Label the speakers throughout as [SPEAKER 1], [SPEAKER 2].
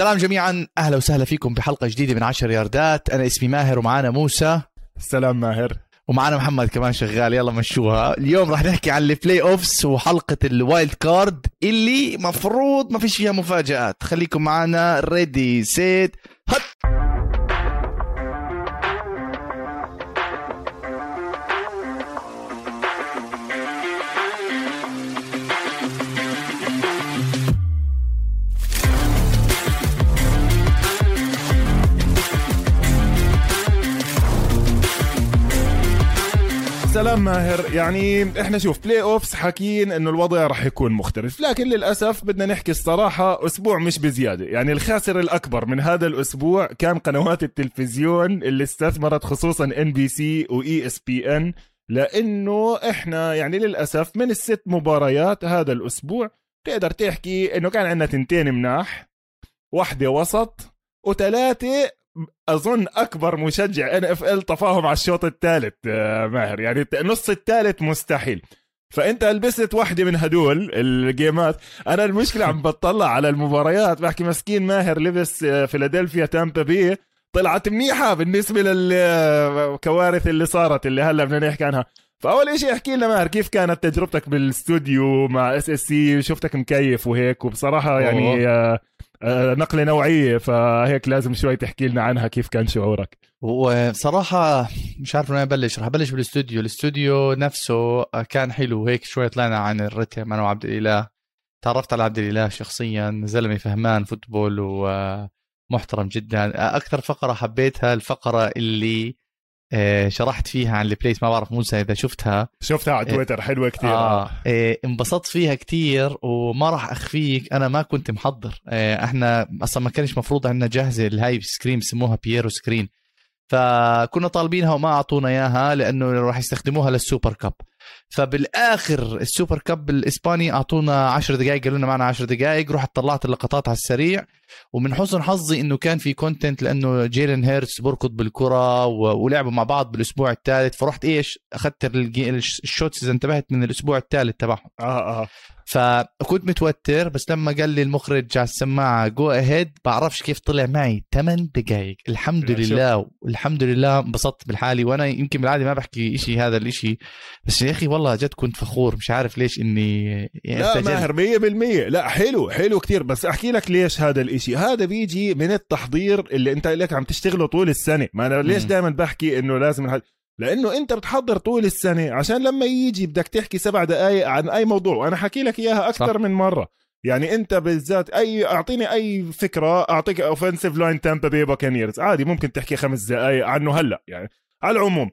[SPEAKER 1] سلام جميعا. أهلا وسهلا فيكم بحلقة جديدة من عشر ياردات. أنا اسمي ماهر ومعانا موسى.
[SPEAKER 2] سلام ماهر.
[SPEAKER 1] ومعانا محمد كمان شغال. يلا مشوها. اليوم راح نحكي عن ال playoffs وحلقة ال wild card اللي مفروض ما فيش فيها مفاجآت. خليكم معانا. ready set hut
[SPEAKER 2] سلام ماهر. يعني إحنا شوف playoffs حاكيين إنه الوضع راح يكون مختلف. لكن للأسف بدنا نحكي الصراحة أسبوع مش بزيادة. يعني الخاسر الأكبر من هذا الأسبوع كان قنوات التلفزيون اللي استثمرت خصوصا ان بي سي واي اس بي ان لأنه إحنا يعني للأسف من الست مباريات هذا الأسبوع تقدر تحكي إنه كان عندنا تنتين مناح واحدة وسط وثلاثة أظن أكبر مشجع NFL طفاهم على الشوط الثالث آه، ماهر. يعني النص الثالث مستحيل. فأنت لبست واحدة من هدول الجيمات. أنا المشكلة عم بطلع على المباريات. بحكي مسكين ماهر لبس آه، فيلادلفيا تامبا بي. طلعت منيحة بالنسبة للكوارث اللي صارت اللي هلأ بدنا نحكي عنها. فأول شيء احكي لنا ماهر كيف كانت تجربتك بالاستوديو مع SSC؟ شفتك مكيف وهيك وبصراحة يعني آه آه، نقلة نوعية فهيك لازم شوي تحكي لنا عنها كيف كان شعورك؟
[SPEAKER 1] وصراحة مش عارف وين أبلش رح أبلش بالاستوديو الاستوديو نفسه كان حلو هيك شوي طلعنا عن الرتم. أنا وعبد الإله تعرفت على عبد الإله شخصيا زلمة فهمان فوتبول ومحترم جدا. أكثر فقرة حبيتها الفقرة اللي شرحت فيها عن البليس ما بعرف موسى إذا شفتها
[SPEAKER 2] شفتها على تويتر حلوة كثير
[SPEAKER 1] آه. آه. انبسطت فيها كثير وما راح أخفيك أنا ما كنت محضر آه إحنا أصلا ما كانش مفروض عندنا جاهزة الهاي screen بسموها Piero screen فكنا طالبينها وما أعطونا إياها لأنه راح يستخدموها لل Super Cup فبالآخر ال Super Cup الإسباني أعطونا 10 دقائق قالوا لنا معنا 10 دقائق رحت طلعت اللقطات على السريع ومن حسن حظي إنه كان في content لأنه جيلن هيرتس بركض بالكرة ولعبوا مع بعض بالأسبوع الثالث فرحت إيش؟ أخذت ال shots إذا انتبهت من الأسبوع الثالث تبعهم.
[SPEAKER 2] آه آه.
[SPEAKER 1] فكنت متوتر بس لما قال لي المخرج على السماعة go ahead بعرفش كيف طلع معي. 8 دقائق الحمد لله الحمد لله انبسطت بالحالي. وأنا يمكن بالعادة ما بحكي شيء هذا الشيء بس يا أخي والله جد كنت فخور. مش عارف ليش إني
[SPEAKER 2] يعني لا ماهر 100% لا حلو حلو كتير. بس أحكي لك ليش هذا الاشي هذا بيجي من التحضير اللي انت لك عم تشتغله طول السنة. ما أنا ليش دائما بحكي إنه لازم لأنه أنت بتحضر طول السنة عشان لما يجي بدك تحكي سبع دقائق عن أي موضوع وأنا حكي لك إياها أكثر صح. من مرة. يعني أنت بالذات اي أعطيني أي فكرة أعطيك offensive line تامبا بي باكانيرز عادي ممكن تحكي خمس دقائق عنه هلأ يعني على العموم.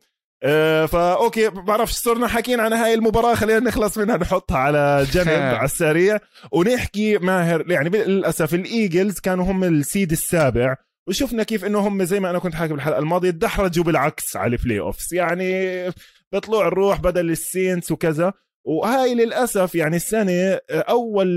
[SPEAKER 2] فا okay بعرفش صرنا حكينا عن هاي المباراة خلينا نخلص منها نحطها على جنب على السريع. ونحكي ماهر يعني للأسف الإيجلز كانوا هم ال seed السابع وشفنا كيف إنه هم زي ما أنا كنت حاكي بالحلقة الماضية تدحرجوا بالعكس على ال playoffs يعني بطلوع الروح بدل ال Saints وكذا. وهاي للأسف يعني السنة أول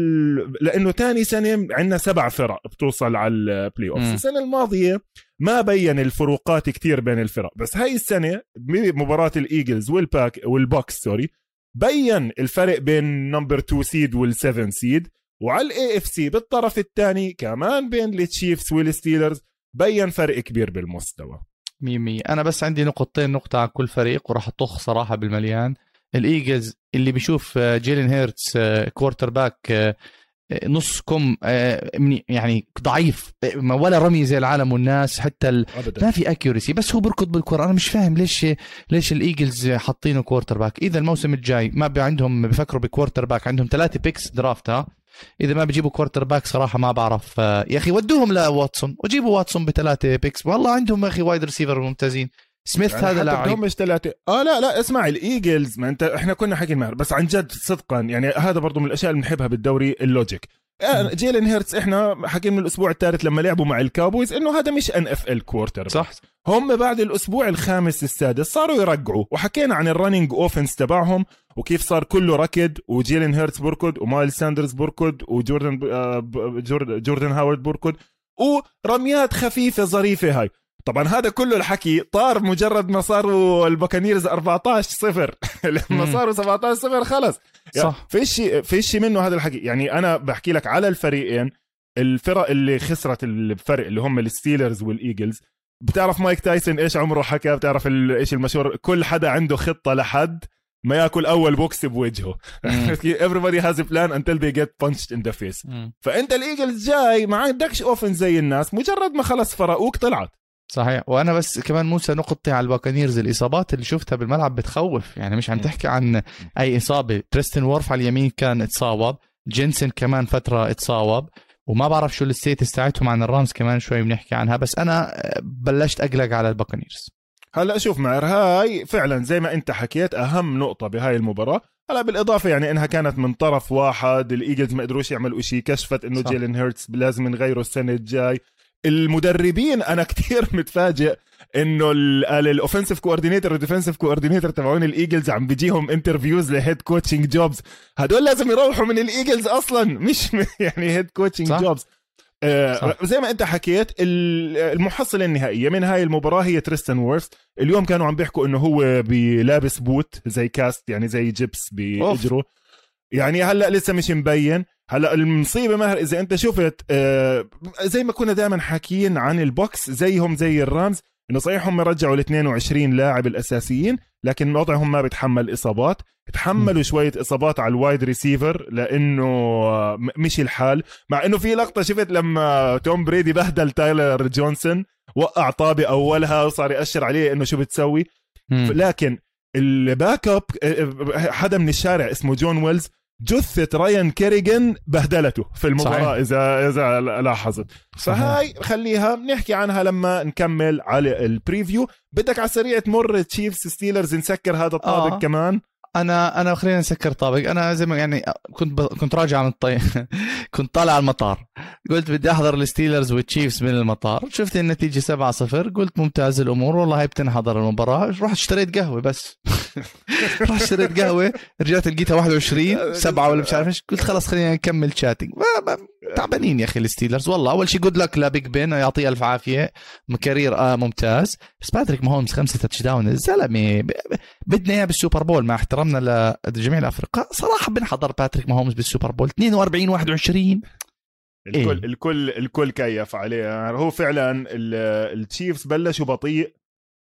[SPEAKER 2] لأنه تاني سنة عندنا سبع فرق بتوصل على ال playoff السنة الماضية ما بين الفروقات كتير بين الفرق بس هاي السنة بمباراه الإيجلز والباك والبوكس sorry بين الفرق بين number 2 seed وال7 seed وعلى ال AFC بالطرف الثاني كمان بين التشيفز والستيلرز بين فرق كبير بالمستوى.
[SPEAKER 1] مية مية. أنا بس عندي نقطتين نقطة على كل فريق وراح أطخ صراحة بالمليان. الإيجلز اللي بيشوف آه، جيلين هيرتس quarterback نص كم يعني ضعيف ولا رمي زي العالم والناس حتى ال... ما في accuracy بس هو بركض بالكرة. أنا مش فاهم ليش ليش الإيجلز حاطينه quarterback إذا الموسم الجاي ما عندهم بفكروا ب quarterback عندهم ثلاثة picks draft ها؟ إذا ما بيجيبوا quarterback صراحة ما بعرف. آه، يا أخي ودوهم لواتسون. وجيبوا واتسون بثلاثة picks والله عندهم يا أخي wide receiver ممتازين. سميث يعني هذا لاعب.
[SPEAKER 2] مش ثلاثة آه لا لا اسمع ال Eagles ما أنت إحنا كنا حكينا بس عن جد صدقا يعني هذا برضو من الأشياء اللي بنحبها بالدوري ال logic. آه، جيلين هيرتس إحنا حكينا من الأسبوع الثالث لما لعبوا مع ال Cowboys إنه هذا مش NFL quarter
[SPEAKER 1] صح.
[SPEAKER 2] هم بعد الأسبوع الخامس السادس صاروا يرجعوا وحكينا عن ال running offense تبعهم وكيف صار كله ركض وجيلين هيرتس بركض ومايلز ساندرز بركض وجوردن آه، جوردن هاورد بركض ورميات خفيفة ظريفة هاي. طبعا هذا كله الحكي طار مجرد ما صاروا ال Buccaneers 14 صفر. لما صاروا 17 صفر خلص. يعني صح. فيش فيش منه هذا الحكي. يعني أنا بحكي لك على الفريقين الفرق اللي خسرت الفرق اللي هم ال Steelers وال Eagles. بتعرف مايك تايسون إيش عمره حكى؟ بتعرف إيش المشهور؟ كل حدا عنده خطة لحد ما ياكل أول بوكس بوجهه. everybody has a plan until they get punched in the face. فأنت ال Eagles جاي ما عندكش offense زي الناس. مجرد ما خلص فرقوك طلعت.
[SPEAKER 1] صحيح. وأنا بس كمان موسى نقطتي على ال Buccaneers الإصابات اللي شفتها بالملعب بتخوف. يعني مش عم تحكي عن أي إصابة. تريستن وورفس على اليمين كان اتصاب جينسن كمان فترة اتصاب وما بعرف شو ال status تاعتهم عن ال Rams كمان شوي بنحكي عنها. بس أنا بلشت أقلق على ال Buccaneers.
[SPEAKER 2] هلا شوف ماهر هاي فعلا زي ما أنت حكيت أهم نقطة بهاي المباراة. هلا بالإضافة يعني إنها كانت من طرف واحد ال Eagles ما قدروش يعملوا شيء كشفت إنه جيلين هيرتس لازم نغيره السنة الجاي. المدربين أنا كتير متفاجئ إنه ال offensive coordinator وال defensive coordinator تبعون ال Eagles عم بيجيهم interviews ل head coaching jobs هدول لازم يروحوا من ال Eagles أصلا مش يعني head coaching jobs آه زي ما أنت حكيت المحصلة النهائية من هاي المباراة هي تريستن وورفس اليوم كانوا عم بيحكوا إنه هو بلابس boot زي cast يعني زي جيبس باجره يعني هلأ لسه مش مبين. هلا المصيبة ماهر إذا أنت شفت آه زي ما كنا دائما حاكيين عن ال Bucs زيهم زي ال Rams انه صحيح هم رجعوا ال 22 لاعب الأساسيين لكن وضعهم ما بيتحمل إصابات. تحملوا شوية إصابات على ال wide receiver لأنه مش الحال. مع إنه في لقطة شفت لما توم بريدي بهدل تايلر جونسون وقع طابة أولها وصار يأشر عليه إنه شو بتسوي. لكن ال backup حدا من الشارع اسمه جوش ويلز جثة رايان كيريجن بهدلته في المباراة صحيح. إذا إذا لاحظت. فهاي خليها بنحكي عنها لما نكمل على ال preview بدك على السريع تمر Chiefs Steelers نسكر هذا الطابق آه. كمان؟
[SPEAKER 1] أنا أنا خلينا نسكر طابق أنا زي ما يعني كنت ب... كنت راجع من الطي كنت طالع على المطار. قلت بدي أحضر ال Steelers وال Chiefs من المطار. شفت النتيجة 7 0 قلت ممتاز الأمور. والله هاي بتنحضر المباراة. رحت اشتريت قهوة بس. رحت اشتريت قهوه رجعت لقيتها 21 7 ولا مش عارف إيش قلت خلص خلينا نكمل chatting تعبانين يا أخي ال Steelers والله أول شيء good luck ل Big Ben يعطيه ألف عافية. career آه ممتاز. بس باتريك ماهومز خمسة touchdown الزلمه بدنا إياه بال Super Bowl مع احترامنا لجميع الأفرقاء. صراحة بنحضر باتريك ماهومز بال Super Bowl. 42 21
[SPEAKER 2] الكل إيه؟ الكل الكل كيف عليه. يعني هو فعلا ال Chiefs بلشوا بطيء.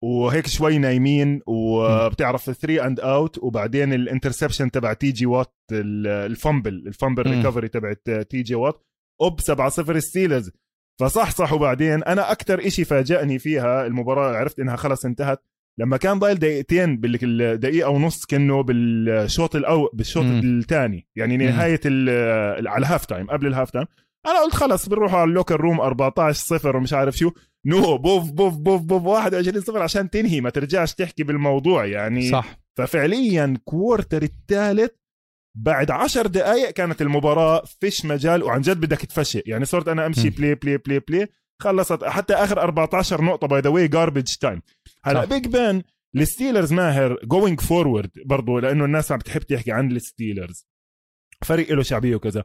[SPEAKER 2] وهيك شوي نايمين وبتعرف 3 and out وبعدين ال interception تبع تي جي وات ال fumble ال fumble recovery تبعت تي جي وات up 7 0 Steelers فصحصحوا بعدين أنا أكثر إشي فاجأني فيها المباراة عرفت إنها خلص انتهت. لما كان ضايل دقيقتين بالدقيقه ونص كأنه بالشوط الأول بالشوط الثاني. يعني نهاية على ال half time قبل ال half time أنا قلت خلص بنروح على ال locker room 14 0 ومش عارف شو. no بوف بوف بوف بوف 21 0 عشان تنهي ما ترجعش تحكي بالموضوع يعني
[SPEAKER 1] صح.
[SPEAKER 2] ففعليا quarter الثالث بعد عشر دقائق كانت المباراة فيش مجال وعن جد بدك تفشي يعني صرت أنا أمشي play play play play خلصت حتى آخر 14 نقطة by the way garbage time هلأ Big Ben ال Steelers ماهر going forward برضه لأنه الناس عم بتحب تحكي عن ال Steelers. فريق له شعبية وكذا.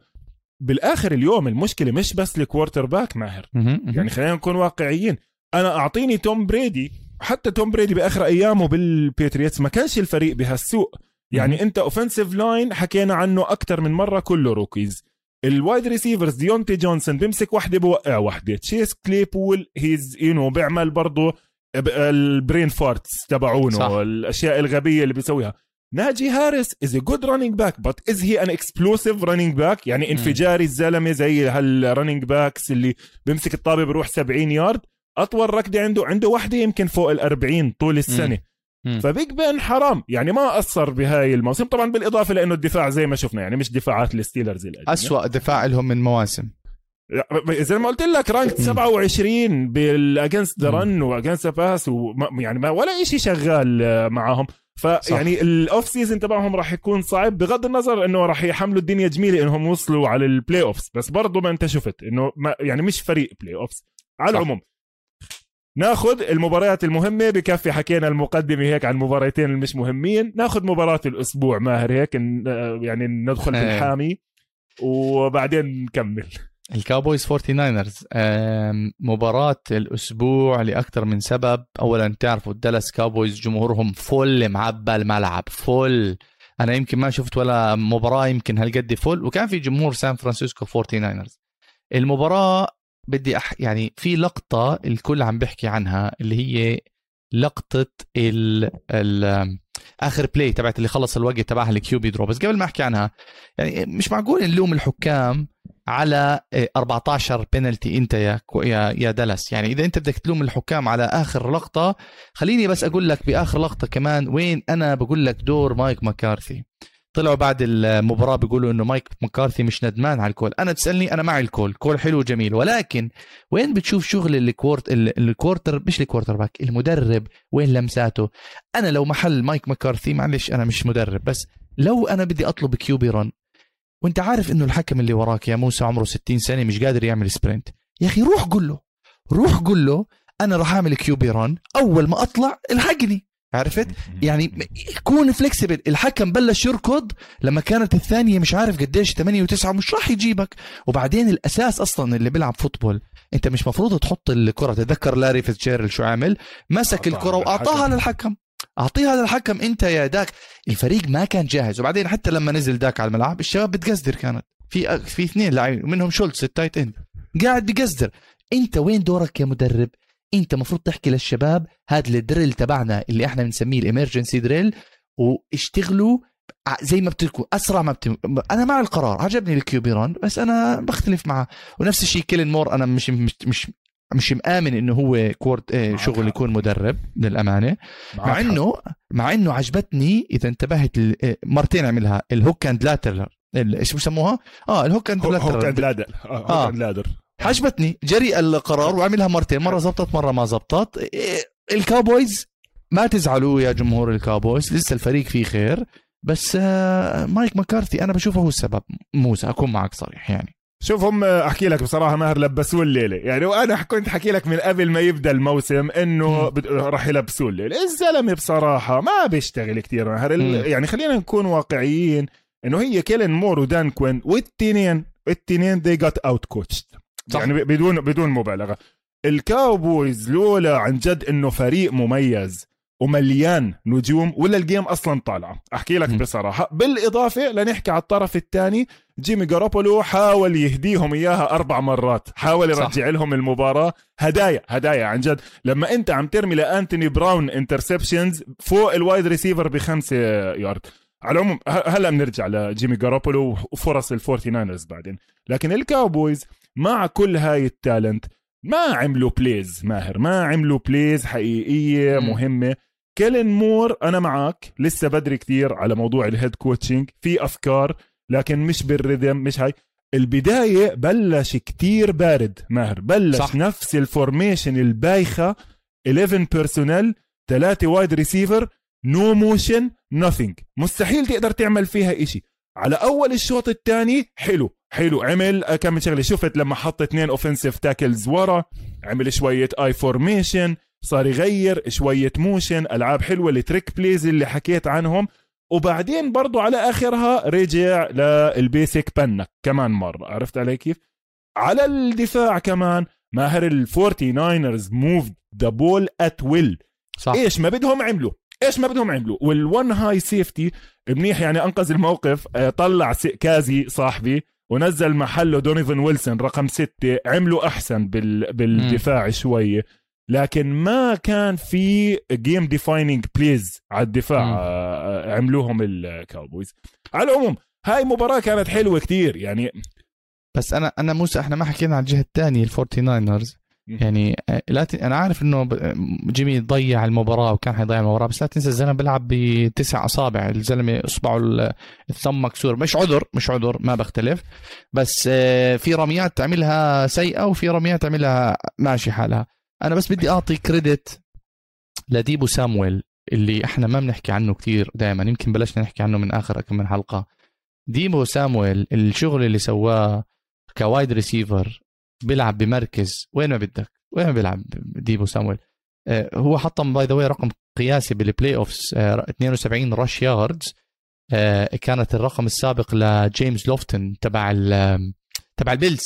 [SPEAKER 2] بالآخر اليوم المشكلة مش بس ال quarterback ماهر يعني خلينا نكون واقعيين. أنا أعطيني توم بريدي. حتى توم بريدي بآخر أيامه بال Patriots ما كانش الفريق بهالسوء. يعني أنت offensive line حكينا عنه أكثر من مرة كله rookies ال wide receivers ديونتي جونسون بيمسك وحدة بوقع وحدة. تشيس كليبول he's you know بيعمل برضه ال brain farts تبعونه الأشياء الغبية اللي بيسويها. ناجي هاريس is a good running back بس is he an explosive running back يعني انفجاري الزلمة زي هال running backs اللي بيمسك الطابة بيروح 70 يارد أطول ركضة عنده عنده وحدة يمكن فوق ال 40 طول السنة. ف Big Ben حرام يعني ما قصر بهاي الموسم طبعا بالإضافة لأنه الدفاع زي ما شفنا يعني مش دفاعات ال Steelers
[SPEAKER 1] القديمه اسوء دفاع لهم من مواسم.
[SPEAKER 2] زي ما قلت لك rank 27 بال against the run و against pass يعني ما ولا شيء شغال معاهم. فيعني ال off season تبعهم راح يكون صعب بغض النظر إنه راح يحملوا الدنيا جميلة إنهم وصلوا على ال playoffs بس برضه ما أنت شفت إنه ما يعني مش فريق playoffs على صح. العموم ناخذ المباريات المهمة بكفي حكينا المقدمة هيك عن المباراتين المش مهمين ناخذ مباراة الأسبوع ماهر هيك يعني ندخل في إيه. الحامي وبعدين نكمل
[SPEAKER 1] ال Cowboys 49ers مباراة الأسبوع لأكثر من سبب. أولا تعرفوا الدالاس كاوبويز جمهورهم فل معبى الملعب فل. أنا يمكن ما شفت ولا مباراة يمكن هالقد فل. وكان في جمهور سان فرانسيسكو 49ers المباراة بدي أح يعني في لقطة الكل عم بيحكي عنها اللي هي لقطة ال ال آخر play تبعت اللي خلص الوقت تبعها ال QB draw بس قبل ما أحكي عنها يعني مش معقول نلوم الحكام على 14 بينالتي أنت يا يا دالاس. يعني إذا أنت بدك تلوم الحكام على آخر لقطة خليني بس أقول لك بآخر لقطة كمان وين أنا بقول لك دور مايك مكارثي طلعوا بعد المباراة بيقولوا إنه مايك مكارثي مش ندمان على ال call. أنا تسألني أنا معي ال call. call حلو وجميل. ولكن وين بتشوف شغل ال quarter ال quarter مش ال quarterback المدرب وين لمساته؟ أنا لو محل مايك مكارثي معلش أنا مش مدرب بس لو أنا بدي أطلب QB run وانت عارف انه الحكم اللي وراك يا موسى عمره 60 سنة مش قادر يعمل sprint يا أخي روح قول له. روح قول له أنا راح أعمل QB run أول ما أطلع الحقني. عرفت؟ يعني كون flexible الحكم بلش يركض لما كانت الثانية مش عارف قديش 8 و9 مش راح يجيبك. وبعدين الأساس أصلا اللي بيلعب football أنت مش مفروض تحط الكرة تذكر لاري فيتشيرل شو عمل مسك الكرة وأعطاها للحكم. أعطيها للحكم أنت يا داك. الفريق ما كان جاهز. وبعدين حتى لما نزل داك على الملعب الشباب بتقزدر كانت. في في اثنين لاعبين ومنهم شولتس ال tight end قاعد بقزدر أنت وين دورك يا مدرب؟ أنت المفروض تحكي للشباب هذا ال drill تبعنا اللي إحنا بنسميه ال emergency drill واشتغلوا زي ما بتركوا أسرع ما بتم... أنا مع القرار عجبني ال QB run بس أنا بختلف معه. ونفس الشيء كيلين مور أنا مش مش مش مش مآمن إنه هو كورت إيه شغل يكون مدرب للأمانة. مع إنه مع إنه عجبتني إذا انتبهت إيه، مرتين عملها. ال hook and ladder. إيش بسموها؟ آه ال hook and
[SPEAKER 2] ladder. hook and ladder. آه hook and ladder.
[SPEAKER 1] عجبتني. جريء القرار وعملها مرتين. مرة زبطت مرة ما زبطت. الكاوبويز ما تزعلوا يا جمهور الكاوبويز. لسه الفريق فيه خير. بس آه، مايك مكارثي أنا بشوفه هو السبب. موسى أكون معك صريح يعني.
[SPEAKER 2] شوف هم أحكي لك بصراحة ماهر لبسوه الليلة. يعني وأنا كنت حكي لك من قبل ما يبدأ الموسم إنه راح يلبسوه الليلة. الزلمة بصراحة ما بيشتغل كثير ماهر. يعني خلينا نكون واقعيين إنه هي كيلن مور ودان كوين والتنين. التنين they got out coached يعني بدون بدون مبالغة. الكاوبويز لولا عن جد إنه فريق مميز. ومليان نجوم ولا ال game أصلا طالعه أحكي لك م. بصراحة. بالإضافة لنحكي على الطرف الثاني جيمي جاروبولو حاول يهديهم إياها أربع مرات. حاول يرجع صح. لهم المباراة. هدايا هدايا عن جد. لما أنت عم ترمي لأنتوني براون interceptions فوق ال wide receiver بخمسة يارد على العموم هلأ بنرجع لجيمي جاروبولو وفرص الفورتي ناينرز بعدين. لكن الكاوبويز مع كل هاي ال talent ما عملوا plays ماهر ما عملوا plays حقيقية مهمة. كيلن مور أنا معك لسه بدري كثير على موضوع ال head coaching في أفكار لكن مش بال rhythm مش هاي. البداية بلش كتير بارد ماهر بلش صح. نفس ال formation البايخة. 11 personnel ثلاثة wide receiver no motion nothing. مستحيل تقدر تعمل فيها إشي. على أول الشوط الثاني حلو حلو. عمل كم من شغله شفت لما حط اثنين offensive tackles ورا عمل شوية I formation صار يغير شوية motion ألعاب حلوة ال trick plays اللي حكيت عنهم. وبعدين برضو على آخرها رجع لل basic بنك كمان مرة. عرفت علي كيف؟ على الدفاع كمان ماهر الفورتي ناينرز move the ball at will صح. إيش ما بدهم عملوا. إيش ما بدهم عملوا والون هاي safety منيح يعني أنقذ الموقف آه، طلع كازي صاحبي ونزل محله دونيفن ويلسون رقم ستة عملوا أحسن بال... بالدفاع شوية لكن ما كان في game defining plays على الدفاع مم. آه، عملوهم الكاوبويز على العموم هاي مباراة كانت حلوة كتير يعني
[SPEAKER 1] بس أنا أنا موسى إحنا ما حكينا على الجهة الثانية الفورتي ناينرز يعني آه، لا ت... أنا عارف إنه جيمي ضيع المباراة وكان حيضيع المباراة بس لا تنسى الزلمة بيلعب بتسع أصابع الزلمة أصبعه ال thumb مكسور. مش عذر مش عذر ما بختلف. بس آه، في رميات تعملها سيئة وفي رميات تعملها ماشي حالها. أنا بس بدي أعطي credit لديبو سامويل اللي إحنا ما بنحكي عنه كثير دائما يمكن بلشنا نحكي عنه من آخر كم من حلقة. ديبو سامويل الشغل اللي سواه ك wide receiver بيلعب بمركز. وين ما بدك وين ما بيلعب ديبو سامويل. آه، هو حطم by the رقم قياسي بال playoffs 72 rush yards كانت الرقم السابق لجيمس لوفتن تبع تبع البيلز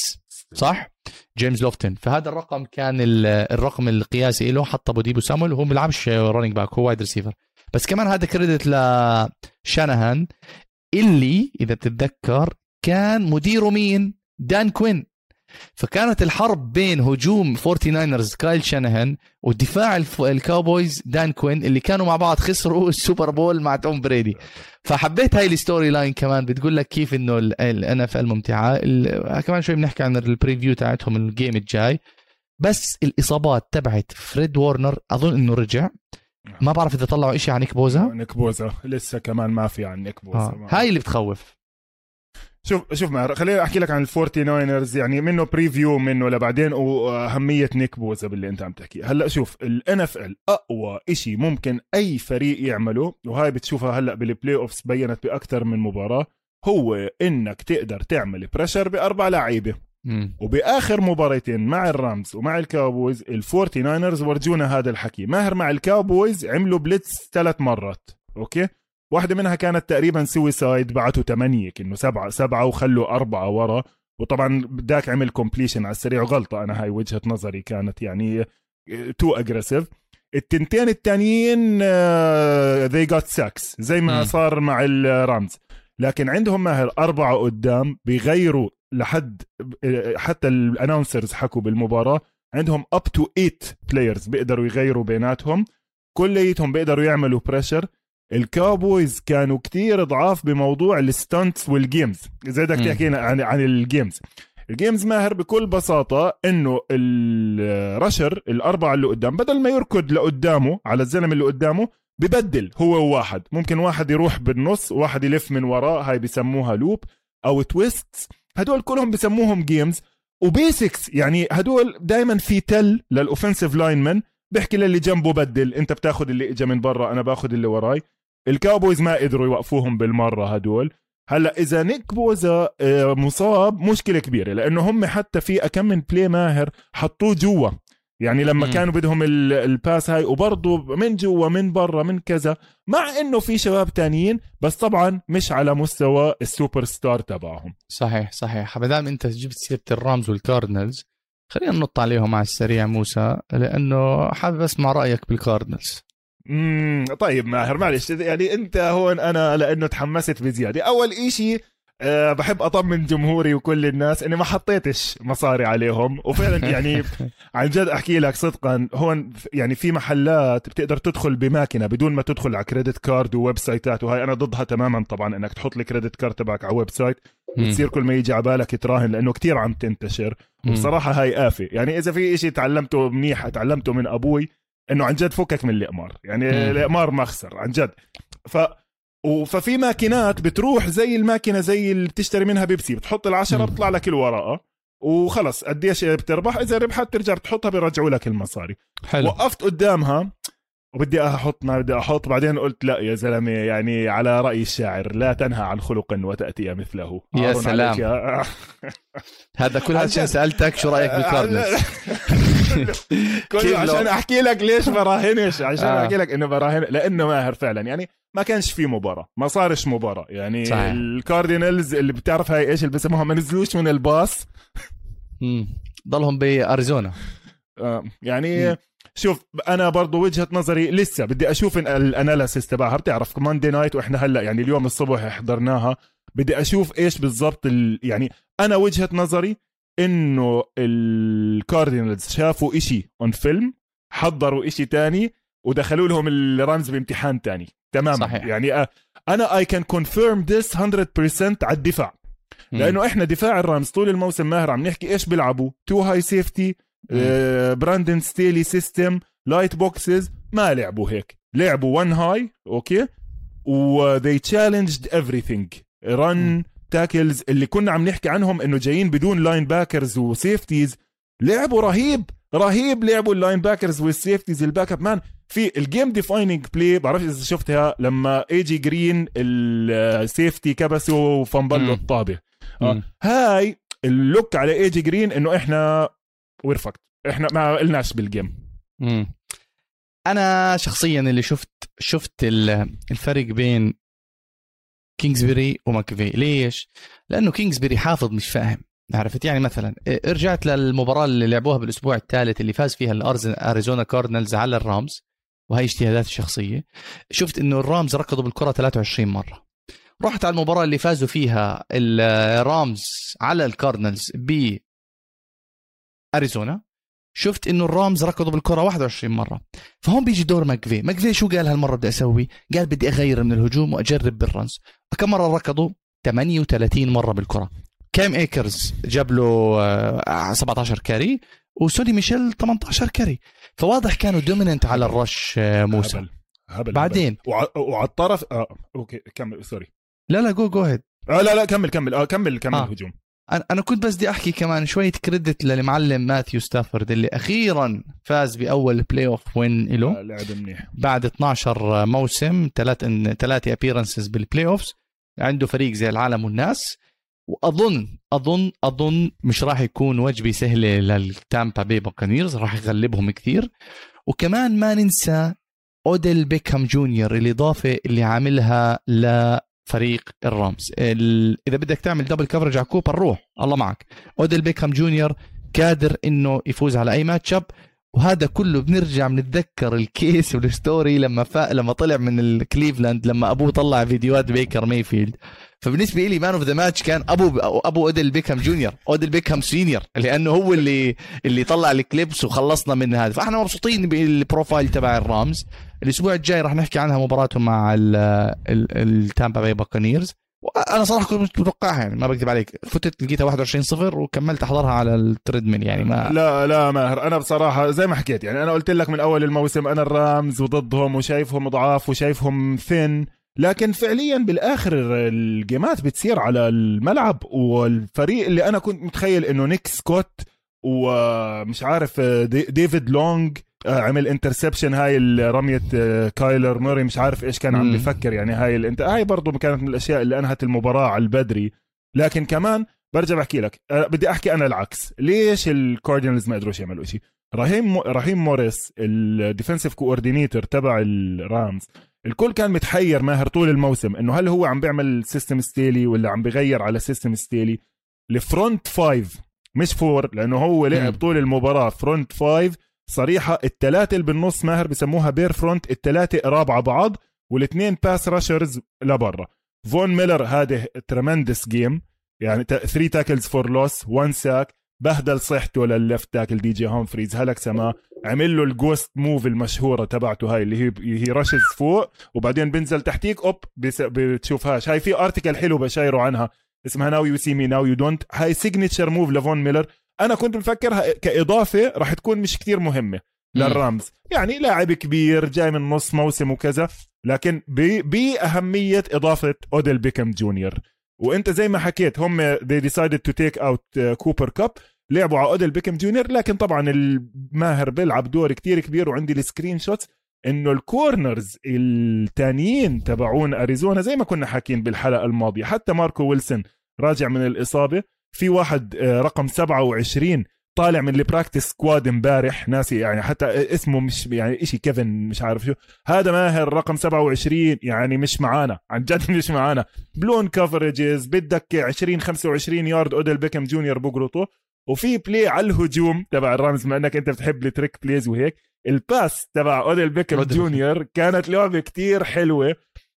[SPEAKER 1] صح؟ جيمس لوفتن فهذا الرقم كان الرقم القياسي له حط أبو ديبو سامويل وهو ما بيلعبش running back هو wide receiver بس كمان هذا credit لشانهان اللي إذا بتتذكر كان مديره مين؟ دان كوين فكانت الحرب بين هجوم 49ers كايل شانهان ودفاع الكاوبويز دان كوين اللي كانوا مع بعض خسروا السوبر بول مع توم بريدي. فحبيت هاي ال storyline كمان بتقول لك كيف إنه ال NFL ممتعة. كمان شوي بنحكي عن ال preview تاعتهم ال game الجاي. بس الإصابات تبعت فريد وورنر أظن إنه رجع. ما بعرف إذا طلعوا إشي عن نيك بوزا.
[SPEAKER 2] نيك بوزا. لسه كمان ما في عن نيك بوزا.
[SPEAKER 1] آه. هاي اللي بتخوف.
[SPEAKER 2] شوف شوف ماهر خليني أحكي لك عن ال Forty Niners يعني منه preview منه لبعدين وأهمية نيك بوزا باللي أنت عم تحكي. هلأ شوف ال NFL أقوى إشي ممكن أي فريق يعمله وهاي بتشوفها هلأ بال playoffs بينت باكثر من مباراة هو إنك تقدر تعمل pressure بأربع
[SPEAKER 1] لعيبة.
[SPEAKER 2] وبآخر مباراتين مع ال Rams ومع ال Cowboys ال Forty Niners ورجونا هذا الحكي. ماهر مع ال Cowboys عملوا blitz ثلاث مرات أوكي؟ واحدة منها كانت تقريبا suicide بعتوا ثمانية كأنه سبعة سبعة وخلوا أربعة ورا. وطبعا بداك عمل completion على السريع غلطة. أنا هاي وجهة نظري كانت يعني too aggressive التنتين التانيين they got sacks زي ما
[SPEAKER 1] مم.
[SPEAKER 2] صار مع ال Rams لكن عندهم ماهر أربعة قدام بيغيروا لحد آه، حتى ال announcers حكوا بالمباراة. عندهم up to 8 players بيقدروا يغيروا بيناتهم. كليتهم بيقدروا يعملوا pressure ال Cowboys كانوا كتير ضعاف بموضوع ال stunts وال games. زي بدك. تحكينا عن عن ال games. ال games ماهر بكل بساطة إنه ال rusher الأربعة اللي قدام بدل ما يركض لقدامه على الزلمة اللي قدامه ببدل هو وواحد. ممكن واحد يروح بالنص واحد يلف من وراه هاي بسموها loop أو twist هدول كلهم بسموهم games. و basics يعني هدول دائما في tell لل offensive linemen. بيحكي للي جنبه بدل أنت بتاخذ اللي اجى من برا أنا باخذ اللي وراي. ال Cowboys ما قدروا يوقفوهم بالمرة هدول. هلأ إذا نيك بوزا آه، مصاب مشكلة كبيرة لأنه هم حتى في كم من play ماهر حطوه جوا. يعني لما
[SPEAKER 1] مم.
[SPEAKER 2] كانوا بدهم ال- ال pass هاي وبرضه من جوا من برا من كذا مع إنه في شباب تانيين بس طبعا مش على مستوى السوبر ستار تبعهم.
[SPEAKER 1] صحيح صحيح. ما دام أنت جبت سيرة ال Rams وال Cardinals خلينا ننط عليهم على السريع موسى لأنه حابب أسمع رأيك بال Cardinals
[SPEAKER 2] امم طيب ماهر معلش يعني انت هون أنا لأنه تحمست بزيادة. اول إشي أه بحب اطمن جمهوري وكل الناس اني ما حطيتش مصاري عليهم. وفعلا يعني عن جد احكي لك صدقا هون يعني في محلات بتقدر تدخل بماكينه بدون ما تدخل على credit card و website ات وهي أنا ضدها تماما طبعا إنك تحط ال credit card تبعك على website وتصير كل ما يجي على بالك تراهن لأنه كتير عم تنتشر.
[SPEAKER 1] مم.
[SPEAKER 2] وبصراحة هاي آفة. يعني إذا في إشي تعلمته منيح تعلمته من أبوي إنه عن جد فكك من الإقمار. يعني
[SPEAKER 1] مم.
[SPEAKER 2] الإقمار مخسر عن جد. ف ففي ماكينات بتروح زي الماكينة زي اللي بتشتري منها بيبسي بتحط العشرة
[SPEAKER 1] مم.
[SPEAKER 2] بيطلع لك الورقة وخلص. قديش بتربح؟ إذا ربحت ترجع بتحطها بيرجعوا لك المصاري.
[SPEAKER 1] حلو.
[SPEAKER 2] وقفت قدامها وبدي أحط ما بدي أحط بعدين قلت لا يا زلمة يعني على رأي الشاعر لا تنهى عن خلق وتأتي مثله
[SPEAKER 1] يا سلام.
[SPEAKER 2] يا-
[SPEAKER 1] هذا كل
[SPEAKER 2] عن
[SPEAKER 1] عشان. سألتك شو رأيك بال Cardinals كيف
[SPEAKER 2] كله عشان أحكي لك ليش براهنش عشان
[SPEAKER 1] آه.
[SPEAKER 2] أحكي لك إنه براهن لأنه ماهر فعلا يعني ما كانش في مباراة ما صارش مباراة يعني
[SPEAKER 1] صحيح.
[SPEAKER 2] ال Cardinals اللي بتعرف هاي إيش اللي بسموها ما نزلوش من الباص.
[SPEAKER 1] ضلهم بأريزونا
[SPEAKER 2] آه، يعني. شوف أنا برضو وجهة نظري لسه بدي أشوف ال- ال analysis تبعها بتعرف Monday night وإحنا هلأ يعني اليوم الصبح حضرناها بدي أشوف إيش بالضبط ال... يعني أنا وجهة نظري إنه ال Cardinals شافوا إشي on film حضروا إشي تاني ودخلوا لهم ال Rams بامتحان تاني تماما
[SPEAKER 1] صحيح.
[SPEAKER 2] يعني آه، أنا I can confirm this 100% على الدفاع. لأنه إحنا دفاع الرامز طول الموسم ماهر عم نحكي إيش بيلعبوا تو هاي سيفتي براندن ستيلي سيستم لايت بوكسز ما لعبوا هيك. لعبوا وان هاي أوكي؟ و they challenged everything. رن. تاكلز اللي كنا عم نحكي عنهم إنه جايين بدون لاين باكرز وسيفتيز لعبوا رهيب رهيب لعبوا اللاين باكرز والسيفتيز الباك أب مان في الجيم ديفايننج بلاي بعرف إذا شفتها لما اي جي جرين السيفتي كبسه وفنبلو
[SPEAKER 1] مم.
[SPEAKER 2] الطابة.
[SPEAKER 1] مم.
[SPEAKER 2] هاي ال look على اي جي جرين إنه إحنا ورفقت إحنا ما قلناش بال game
[SPEAKER 1] مم. أنا شخصيا اللي شفت شفت ال- الفرق بين كينجزبري وماكفي. ليش؟ لأنه كينجزبري حافظ مش فاهم. عرفت؟ يعني مثلا رجعت للمباراة اللي لعبوها بالأسبوع الثالث اللي فاز فيها ال Arizona Cardinals على ال Rams وهي اجتهاداتي الشخصيه شفت إنه ال Rams ركضوا بالكرة 23 مرة. رحت على المباراة اللي فازوا فيها ال Rams على ال Cardinals ب أريزونا شفت إنه ال Rams ركضوا بالكرة 21 مرة. فهون بيجي دور ماكفي. ماكفي شو قال هالمرة بدي أسوي؟ قال بدي أغير من الهجوم وأجرب بال runs كم مرة ركضوا؟ 38 مرة بالكرة. كام إيكرز جاب له آه، 17 carry وسوني ميشيل 18 carry. فواضح كانوا dominant على ال rush آه، موسى.
[SPEAKER 2] هبل. هبل
[SPEAKER 1] بعدين؟
[SPEAKER 2] وع- وعلى الطرف آه أوكي كمل sorry
[SPEAKER 1] لا لا go go ahead
[SPEAKER 2] آه لا لا كمل كمل آه كمل كمل
[SPEAKER 1] آه.
[SPEAKER 2] الهجوم.
[SPEAKER 1] أنا أنا كنت بس بدي أحكي كمان شوية credit للمعلم ماثيو ستافورد اللي أخيرا فاز بأول playoff وين له.
[SPEAKER 2] آه، لعب منيح.
[SPEAKER 1] بعد 12 موسم ثلاث ثلاثة appearances بال playoffs عنده فريق زي العالم والناس. واظن اظن أظن مش راح يكون وجبة سهلة لل Tampa Bay Buccaneers راح يغلبهم كثير. وكمان ما ننسى اوديل بيكهام جونيور الإضافة اللي عاملها لفريق الرامز. ال... إذا بدك تعمل double coverage على كوبر روح. الله معك. أوديل بيكهام جونيور قادر إنه يفوز على أي matchup وهذا كله بنرجع بنتذكر ال case وال story لما فا... لما طلع من الكليفلاند لما أبوه طلع فيديوهات بيكر مايفيلد. فبالنسبة لي man of the match كان ابو أبو أوديل بيكهام جونيور أوديل بيكهام senior لأنه هو اللي اللي طلع ال clips وخلصنا من هذا. فإحنا مبسوطين بال profile تبع الرامز. الأسبوع الجاي راح نحكي عنها مباراتهم مع التامبا باي باكانيرز أنا صراحة كنت متوقعها يعني ما بكذب عليك. فتت لقيتها 21 صفر وكملت احضرها على ال treadmill يعني ما
[SPEAKER 2] لا لا ماهر. أنا بصراحة زي ما حكيت يعني أنا قلت لك من أول الموسم أنا الرامز وضدهم وشايفهم ضعاف وشايفهم thin لكن فعليا بالآخر ال game ات بتصير على الملعب والفريق اللي أنا كنت متخيل إنه نيك سكوت ومش عارف دي ديفيد لونج عمل interception هاي رمية كايلر موراي مش عارف إيش كان عم. بفكر يعني هاي ال int هاي برضه كانت من الأشياء اللي أنهت المباراة على البدري لكن كمان برجع بحكي لك أه بدي أحكي أنا العكس ليش الكاردينالز ما قدروش يعملوا شيء رحيم رحيم موريس ال defensive coordinator تبع الرامز الكل كان متحير ماهر طول الموسم إنه هل هو عم بيعمل system ستيلي ولا عم بغير على system ستيلي ال front five مش four لأنه هو لعب. طول المباراة front five صريحة الثلاثه اللي بالنص ماهر بسموها bear front الثلاثه قراب على بعض والاثنين pass rushers لبرا. فون ميلر هذا tremendous game يعني 3 tackles for loss 1 sack بهدل صحته للل left tackle دي جي هومفريز هلك سما عمل له ال ghost move المشهورة تبعته هاي اللي هي هي rushes فوق وبعدين بنزل تحتيك أوب بتشوفهاش. هاي في article حلو بشايره عنها اسمها now you see me now you don't هاي signature move لفون ميلر. أنا كنت مفكرها كإضافة راح تكون مش كتير مهمة للرامز يعني لاعب كبير جاي من نص موسم وكذا لكن بأهمية إضافة أوديل بيكم جونيور. وأنت زي ما حكيت هم they decided to take out كوبر كاب لعبوا على أوديل بيكم جونيور لكن طبعا الماهر بيلعب دور كتير كبير وعندي ال screenshots إنه ال corners التانيين تبعون أريزونا زي ما كنا حاكين بالحلقة الماضية. حتى ماركو ويلسون راجع من الإصابة. في واحد آه، رقم 27 طالع من ال practice squad امبارح ناسي يعني حتى اسمه مش يعني إشي كيفن مش عارف شو. هذا ماهر رقم 27 يعني مش معانا عن جد مش معانا. blown coverages بدك 20 25 يارد اوديل بيكم جونيور بقرطه. وفي play على الهجوم تبع الرامز بما إنك أنت بتحب ال trick plays وهيك ال pass تبع اوديل بيكم. جونيور كانت لعبة كتير حلوة.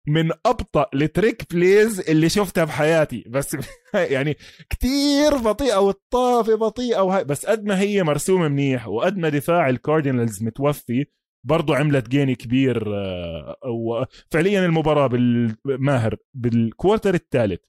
[SPEAKER 2] من أبطأ ال trick plays اللي شفتها بحياتي بس يعني كتير بطيئة والطافه بطيئة وهي بس قد ما هي مرسومة منيح وقد ما دفاع الكاردينالز متوفي برضو عملت gain كبير آه، وفعليا المباراة بالماهر بال quarter الثالث.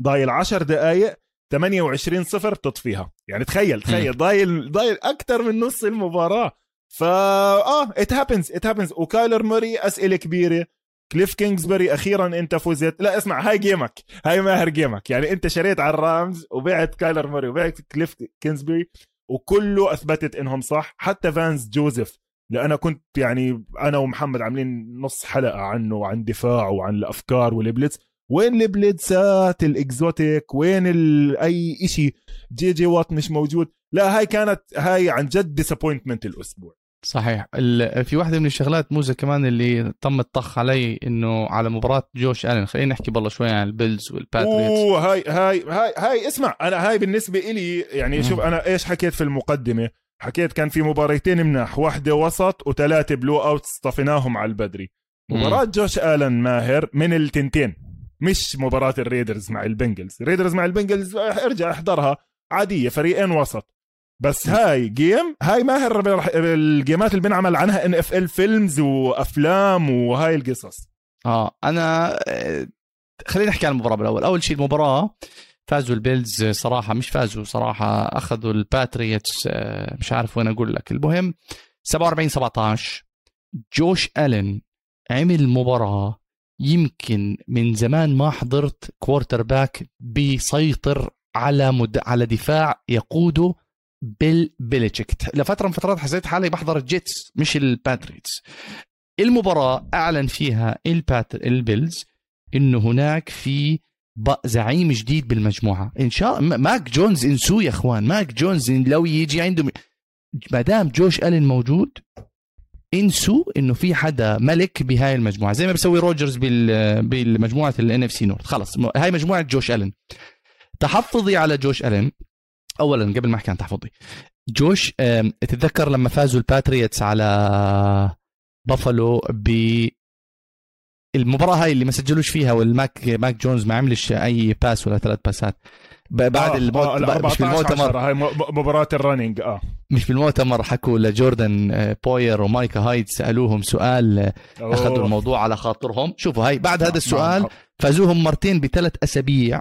[SPEAKER 2] ضايل 10 دقائق 28 صفر تطفيها. يعني تخيل تخيل ضايل ضايل أكثر من نص المباراة. فا آه it happens it happens وكايلر موراي أسئلة كبيرة. كليف كينجزبري أخيرا أنت فزت لا اسمع هاي game ك. هاي ماهر game ك. يعني أنت شريت على الرامز وبعت كايلر موراي وبعت كليف كينجزبري وكله أثبتت إنهم صح. حتى فانس جوزيف لأنا كنت يعني أنا ومحمد عاملين نص حلقة عنه وعن دفاعه وعن الأفكار والبلتس وين البلتسات الإكزوتيك؟ وين. أي شيء جي جي وات مش موجود. لا هاي كانت هاي عن جد disappointment الأسبوع.
[SPEAKER 1] صحيح. في واحدة من الشغلات موزة كمان اللي تم الطخ علي إنه على مباراة جوش ألين. خلينا نحكي بالله شوي عن البيلز والباتريتس.
[SPEAKER 2] أوه هاي هاي هاي هاي اسمع أنا هاي بالنسبة إلي يعني شوف أنا إيش حكيت في المقدمة؟ حكيت كان في مباريتين مناح. واحدة وسط وثلاثة blowout اصطفيناهم على البدري. مباراة جوش آلن ماهر من التنتين مش مباراة الريدرز مع البنجلز. الريدرز مع البنجلز ارجع احضرها عادية فريقين وسط. بس هاي game هاي ماهر رح- ال game ات اللي بنعمل عنها NFL Films وأفلام وهاي القصص.
[SPEAKER 1] آه أنا آه، خلينا نحكي عن المباراة بالأول. أول شيء المباراة فازوا البيلز صراحة مش فازوا صراحة أخذوا الباتريتس آه، مش عارف وين أقول لك. المهم 47 17 جوش ألين عمل مباراة يمكن من زمان ما حضرت quarterback بيسيطر على مد... على دفاع يقوده بيل بيليتشيك. لفترة من فترات حسيت حالي بحضر الجيتس مش الباتريتس. المباراة أعلن فيها البات البيلز إنه هناك في زعيم جديد بالمجموعة. إن شاء ماك جونز انسوه يا إخوان. ماك جونز لو يجي عنده ما دام جوش ألين موجود انسوا إنه في حدا ملك بهاي المجموعة. زي ما بيسوي روجرز بال بالمجموعة ال NFC North خلص هاي مجموعة جوش ألين. تحفظي على جوش ألين. اولا قبل ما أحكي عن تحفظي. جوش تتذكر لما فازوا الباتريتس على بافالو ب المباراة هاي اللي ما سجلوش فيها والماك ماك جونز ما عملش أي pass ولا ثلاث pass ات بعد
[SPEAKER 2] آه
[SPEAKER 1] الموت
[SPEAKER 2] آه
[SPEAKER 1] مش
[SPEAKER 2] 14
[SPEAKER 1] بالمؤتمر.
[SPEAKER 2] هاي م- م- مباراة ال running آه.
[SPEAKER 1] مش بالمؤتمر حكوا لجوردن آه، بوير ومايكا هايد سألوهم سؤال آه،
[SPEAKER 2] أخذوا.
[SPEAKER 1] الموضوع على خاطرهم. شوفوا هاي بعد هذا السؤال. فازوهم مرتين بثلاث أسابيع.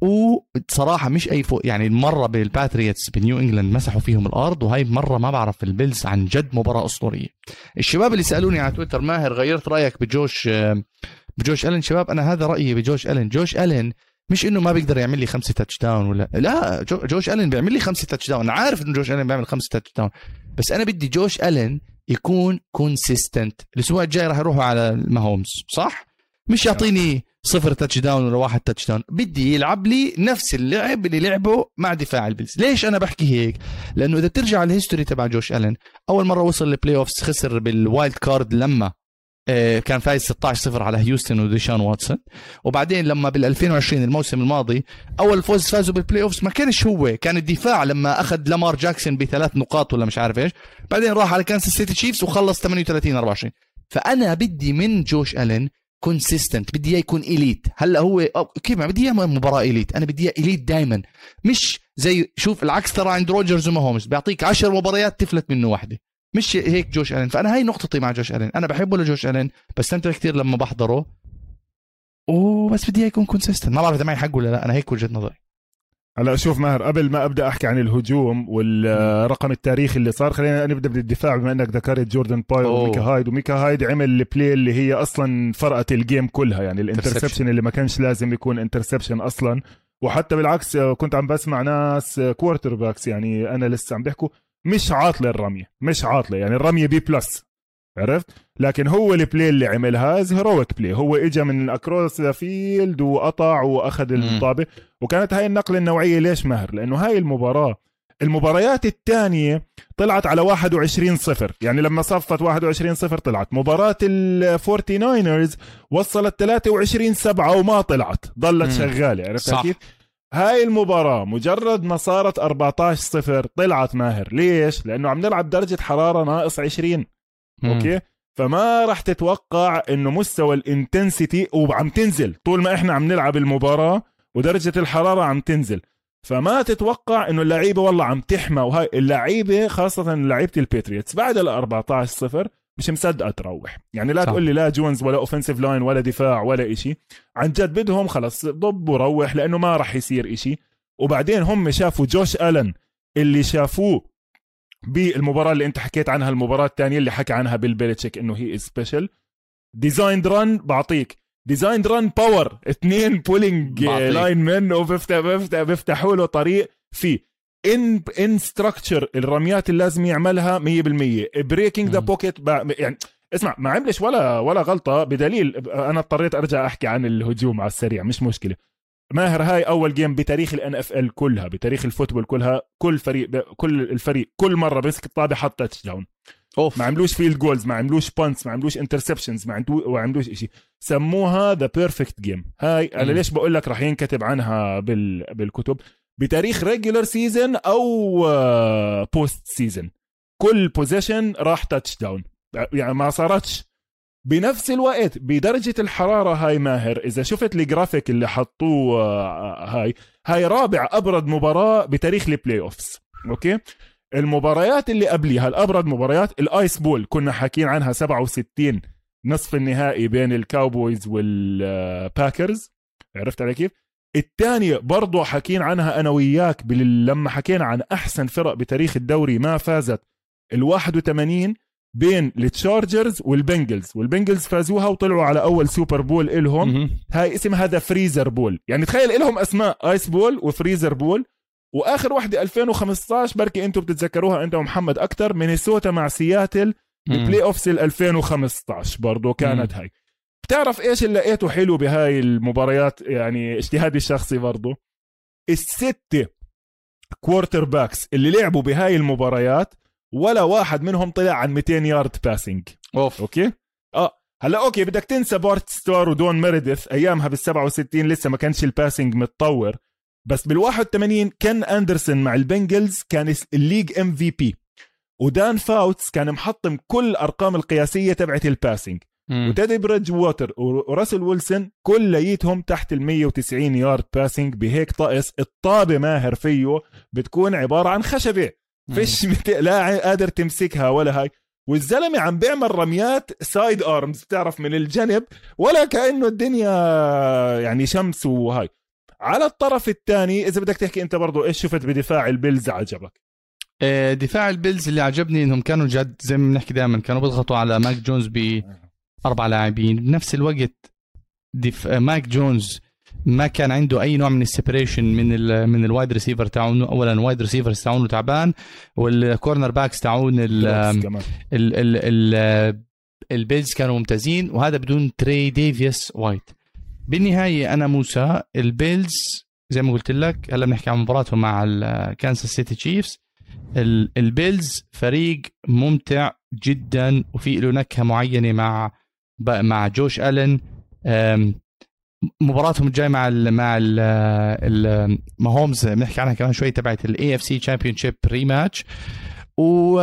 [SPEAKER 1] وبصراحه مش أي فوز يعني مرة بالباتريتس بنيو إنجلاند مسحوا فيهم الأرض وهي مرة ما بعرف البيلز عن جد مباراة أسطورية. الشباب اللي سألوني على تويتر ماهر غيرت رأيك بجوش بجوش ألين؟ شباب أنا هذا رأيي بجوش ألين. جوش ألين مش إنه ما بيقدر يعمل لي خمسة touchdown ولا لا جو جوش ألين بيعمل لي خمسة touchdown أنا عارف إنه جوش ألين بيعمل خمسة touchdown بس أنا بدي جوش ألين يكون consistent الأسبوع الجاي راح يروحوا على الماهومز صح؟ مش يعطيني صفر touchdown ولا واحد touchdown بدي يلعب لي نفس اللعب اللي لعبه مع دفاع البيلز. ليش أنا بحكي هيك؟ لأنه إذا بترجع ال history تبع جوش ألين أول مرة وصل ال playoffs خسر بال wild card لما آه، كان فايز 16 0 على هيوستن وديشان واتسون. وبعدين لما بال 2020 الموسم الماضي أول فوز فازوا بال playoffs ما كانش هو كان الدفاع لما أخذ لامار جاكسون بثلاث نقاط ولا مش عارف إيش. بعدين راح على كانساس سيتي تشيفز وخلص 38 24 فأنا بدي من جوش ألين consistent بدي إياه يكون elite هلأ هو كيف ما بدي إياه مباراة elite أنا بدي إياه elite دائما مش زي شوف العكس ترى آرون روجرز وماهومز بيعطيك 10 مباريات تفلت منه واحدة. مش هيك جوش ألين. فأنا هاي نقطتي مع جوش ألين. أنا بحبه لجوش ألين بستمتع كثير لما بحضره. وبس بدي إياه يكون consistent ما بعرف إذا معي حق ولا لا. أنا هيك وجهة نظري.
[SPEAKER 2] هلا شوف ماهر قبل ما أبدأ أحكي عن الهجوم والرقم التاريخي اللي صار خلينا نبدأ بالدفاع بما إنك ذكرت جوردن بوير
[SPEAKER 1] أوه.
[SPEAKER 2] وميكا هايد وميكا هايد عمل ال play اللي هي أصلا فرقت ال game كلها يعني ال interception اللي ما كانش لازم يكون interception أصلا. وحتى بالعكس آه، كنت عم بسمع ناس quarterbacks يعني أنا لسه عم بيحكوا مش عاطلة الرمية مش عاطلة يعني الرمية B plus عرفت؟ لكن هو ال play اللي عملها heroic play. هو اجى من across the field وقطع
[SPEAKER 1] وأخذ.
[SPEAKER 2] الطابة. وكانت هاي النقلة النوعية ليش ماهر لأنه هاي المباراة المباريات الثانية طلعت على 21 صفر. يعني لما صفت 21 صفر طلعت. مباراة الفورتي ناينرز وصلت 23 سبعة وما طلعت. ظلت
[SPEAKER 1] مم.
[SPEAKER 2] شغالة عرفت. كيف؟ هاي المباراة مجرد ما صارت 14 صفر طلعت ماهر. ليش؟ لأنه عم نلعب درجة حرارة ناقص 20 أوكي؟ فما راح تتوقع إنه مستوى ال intensity وعم تنزل. طول ما إحنا عم نلعب المباراة ودرجة الحرارة عم تنزل. فما تتوقع إنه اللعيبة والله عم تحمى. وهاي اللعيبة خاصة لعيبة الباتريوتس بعد ال 14 صفر مش مصدقه تروح. يعني لا
[SPEAKER 1] صح.
[SPEAKER 2] تقول لي لا جونز ولا offensive line ولا دفاع ولا إشي. عن جد بدهم خلص ضب وروح لأنه ما راح يصير إشي. وبعدين هم شافوا جوش ألن اللي شافوه بالمباراة اللي انت حكيت عنها المباراة الثانية اللي حكى عنها بيل بيلتشيك إنه هي special designed run بعطيك. designed run power اثنين pulling. linemen وبيفتح بيفتح بيفتحوا له طريق فيه. in in structure الرميات اللي لازم يعملها 100% breaking
[SPEAKER 1] the.
[SPEAKER 2] pocket يعني اسمع ما عملش ولا ولا غلطة. بدليل أنا اضطريت أرجع أحكي عن الهجوم على السريع مش مشكلة. ماهر هاي أول game بتاريخ ال NFL كلها بتاريخ ال football كلها كل فريق كل الفريق كل مرة بيمسك الطابة حط touchdown
[SPEAKER 1] أوف.
[SPEAKER 2] ما عملوش field goals ما عملوش punts ما عملوش interceptions ما عملوش شيء سموها the perfect game هاي
[SPEAKER 1] أنا.
[SPEAKER 2] ليش بقول لك رح ينكتب عنها بال بالكتب؟ بتاريخ regular season أو post season كل possession راح touchdown يعني ما صارتش بنفس الوقت بدرجة الحرارة هاي ماهر إذا شفت الجرافيك اللي حطوه آه، هاي هاي رابع أبرد مباراة بتاريخ ال playoffs أوكي؟ المباريات اللي قبليها الأبرد مباريات الايس بول كنا حاكين عنها 67 نصف النهائي بين الكاوبويز والباكرز عرفت علي كيف؟ الثانية برضو حكين عنها أنا وياك لما حكينا عن أحسن فرق بتاريخ الدوري ما فازت ال 81 بين التشارجرز والبنجلز. والبنجلز فازوها وطلعوا على أول سوبر بول إلهم. هاي اسم هذا فريزر بول. يعني تخيل إلهم أسماء آيس بول وفريزر بول. وآخر وحده 2015 بركي أنتم بتتذكروها انت ومحمد أكثر مينيسوتا مع سياتل. ال playoffs 2015 برضه كانت هاي. بتعرف إيش اللي لقيته حلو بهاي المباريات؟ يعني اجتهادي الشخصي برضه الستة quarterbacks اللي لعبوا بهاي المباريات ولا واحد منهم طلع عن 200 yard passing
[SPEAKER 1] أوف.
[SPEAKER 2] أوكي؟ آه. هلا أوكي بدك تنسى بارت ستار ودون ميريديث أيامها بال 67 لسه ما كانش ال passing متطور. بس بال 81 كان أندرسون مع البنجلز كان ال league MVP. ودان فاوتس كان محطم كل الأرقام القياسية تبعت ال passing وتيدي بريدج ووتر وراسل ويلسون كليتهم تحت ال 190 yard passing بهيك طقس. الطابة ماهر فيه بتكون عبارة عن خشبة. فيش مت... لا قادر تمسكها ولا هاي. والزلمة عم بيعمل رميات side arms بتعرف من الجنب ولا كأنه الدنيا يعني شمس وهاي. على الطرف الثاني إذا بدك تحكي أنت برضو إيش شفت بدفاع البيلز عجبك؟
[SPEAKER 1] آه، دفاع البيلز اللي عجبني إنهم كانوا جد زي ما بنحكي دائما كانوا بيضغطوا على ماك جونز بأربع لاعبين. بنفس الوقت دف... ماك جونز ما كان عنده أي نوع من ال separation من ال من ال wide receiver تاعونه. اولا ال wide receiver تاعونه تعبان وال cornerbacks تاعون ال ال ال البيلز كانوا ممتازين وهذا بدون تري ديفيس وايت بالنهاية أنا موسى البيلز زي ما قلت لك هلا بنحكي عن مباراتهم مع الكانساس سيتي تشيفز البيلز فريق ممتع جدا وفي له نكهة معينة مع مع جوش ألن. مباراتهم الجاي مع ال مع ال ماهومز بنحكي عنها كمان شوي تبعت ال AFC championship rematch و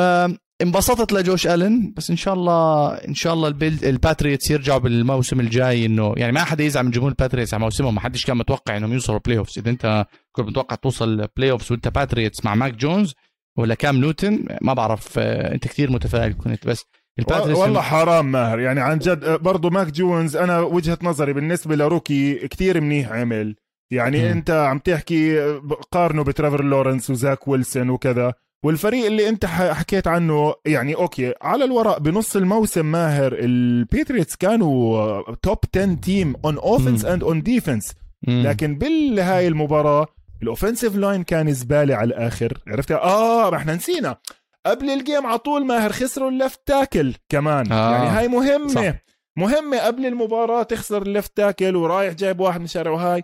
[SPEAKER 1] انبسطت لجوش ألن بس إن شاء الله إن شاء الله الباتريتس يرجعوا بالموسم الجاي إنه يعني ما حدا يزعل من جمهور الباتريتس على موسمهم ما حدش كان متوقع إنهم يوصلوا playoffs إذا أنت كنت متوقع توصل playoffs وأنت باتريتس مع ماك جونز ولا كام نيوتن ما بعرف آه، أنت كثير متفائل كنت بس
[SPEAKER 2] الباتريتس والله حرام ماهر. يعني عن جد آه، برضه ماك جونز أنا وجهة نظري بالنسبة ل rookie كثير منيح عمل. يعني م. أنت عم تحكي قارنه بتريفور لورنس وزاك ويلسون وكذا والفريق اللي أنت حكيت عنه يعني okay على الورق بنص الموسم ماهر البيتريتس كانوا top 10 team on offense and on defense لكن بالهاي المباراة ال offensive line كان زبالة على الآخر. عرفت؟ آه ما إحنا نسينا. قبل ال game على طول ماهر خسروا ال left tackle كمان. آه. يعني هاي مهمة. صح. مهمة قبل المباراة تخسر ال left tackle ورايح جايب واحد من شارع وهاي.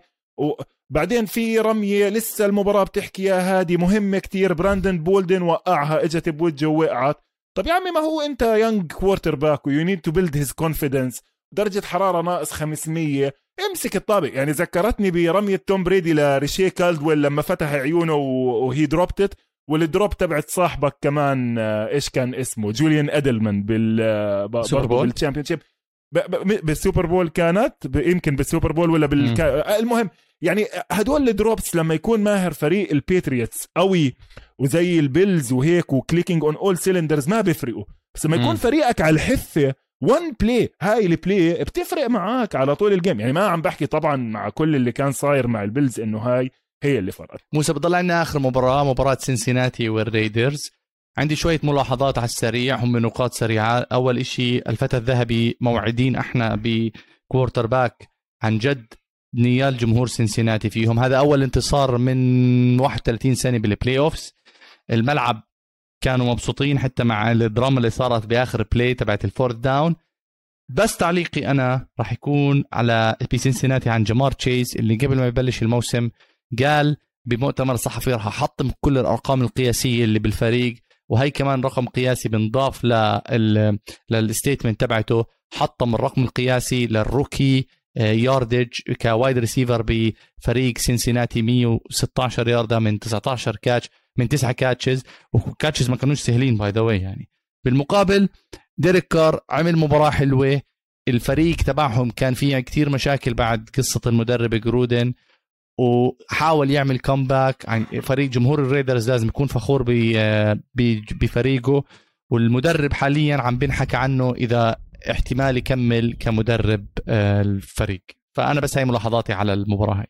[SPEAKER 2] بعدين في رمية لسه المباراة بتحكي يا هادي مهمة كتير. براندن بولدن وقعها إجت بوجهه ووقعت. طب يا عمي ما هو أنت young quarterback و you need to build his confidence درجة حرارة ناقص 500 امسك الطابة. يعني ذكرتني برمية توم بريدي لريشي كالدويل لما فتح عيونه وهي dropped it وال drop تبعت صاحبك كمان آه، إيش كان اسمه؟ جوليان ادلمان بال
[SPEAKER 1] آه، Super
[SPEAKER 2] Bowl شيب بال Super Bowl كانت يمكن بال Super Bowl ولا بالكا... المهم يعني هدول ال drops لما يكون ماهر فريق البيتريتس قوي وزي البيلز وهيك و clicking on all cylinders ما بيفرقوا. بس لما يكون فريقك على الحفه one play هاي ال play بتفرق معك على طول ال game يعني ما عم بحكي طبعا مع كل اللي كان صاير مع البيلز إنه هاي هي اللي فرقت.
[SPEAKER 1] موسى بضل عندنا آخر مباراة مباراة سنسيناتي والريدرز. عندي شوية ملاحظات على السريع هم نقاط سريعة. أول إشي الفتى الذهبي موعدين إحنا ب quarterback عن جد. نيال جمهور سنسيناتي فيهم. هذا أول انتصار من 31 سنة بال playoffs الملعب كانوا مبسوطين حتى مع الدراما اللي صارت بآخر play تبعت ال fourth down بس تعليقي أنا راح يكون على بي سنسيناتي عن جمار تشيز اللي قبل ما يبلش الموسم قال بمؤتمر صحفي راح أحطم كل الأرقام القياسية اللي بالفريق وهي كمان رقم قياسي بنضاف لل لل statement تبعته حطم الرقم القياسي لل rookie yardage ك wide receiver بفريق سنسيناتي 116 ياردة من 19 catch من 9 catches و catches ما كانوش سهلين by the way يعني. بالمقابل ديريك كار عمل مباراة حلوة الفريق تبعهم كان فيها كتير مشاكل بعد قصة المدرب جرودن وحاول يعمل comeback عن فريق جمهور الريدرز لازم يكون فخور بفريقه. والمدرب حاليا عم بنحكى عنه إذا احتمال يكمل كمدرب آه، الفريق. فأنا بس هاي ملاحظاتي على المباراة هاي.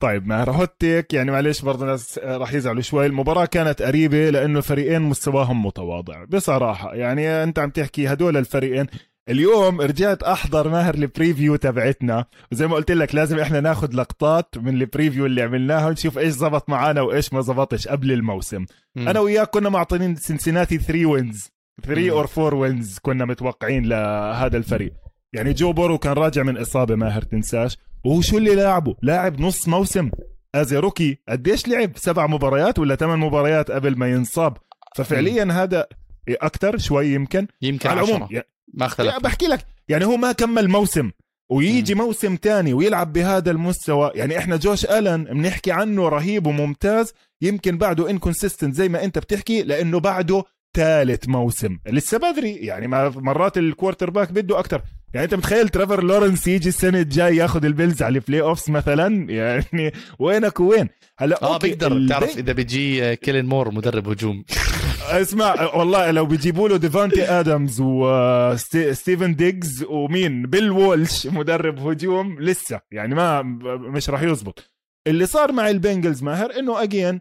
[SPEAKER 2] طيب مع هوتيك يعني معلش برضه ناس راح يزعلوا شوي. المباراة كانت قريبة لأنه الفريقين مستواهم متواضع. بصراحة يعني أنت عم تحكي هدول الفريقين اليوم رجعت أحضر ماهر ال preview تبعتنا. وزي ما قلت لك لازم إحنا ناخذ لقطات من ال preview اللي عملناها ونشوف إيش زبط معنا وإيش ما زبطش قبل الموسم.
[SPEAKER 1] مم.
[SPEAKER 2] أنا وياك كنا معطينين سنسناتي 3 wins 3
[SPEAKER 1] مم.
[SPEAKER 2] or 4 wins كنا متوقعين لهذا الفريق. يعني جو بورو كان راجع من إصابة ماهر تنساش. وهو شو اللي لاعبه لاعب نص موسم. as rookie قديش لعب؟ سبع مباريات ولا ثمان مباريات قبل ما ينصاب. ففعليا هذا أكثر شوي يمكن.
[SPEAKER 1] يمكن
[SPEAKER 2] على العموم
[SPEAKER 1] ما اختلف
[SPEAKER 2] بحكي لك يعني هو ما كمل موسم ويجي موسم تاني ويلعب بهذا المستوى يعني إحنا جوش ألن بنحكي عنه رهيب وممتاز يمكن بعده inconsistent زي ما أنت بتحكي لأنه بعده ثالث موسم. لسه بدري يعني مرات ال quarterback بده أكثر يعني أنت متخيل تريفور لورنس يجي السنة الجاي ياخذ البيلز على ال playoffs مثلا؟ يعني وينك وين؟ هلا
[SPEAKER 1] آه
[SPEAKER 2] okay،
[SPEAKER 1] بيقدر
[SPEAKER 2] البي-
[SPEAKER 1] بتعرف إذا بيجي كيلين مور مدرب هجوم.
[SPEAKER 2] اسمع والله لو بيجيبوا له ديفانتي آدمز وستيفن ديجز ومين؟ بيل وولش مدرب هجوم لسه يعني ما مش راح يزبط. اللي صار مع البنجلز ماهر إنه again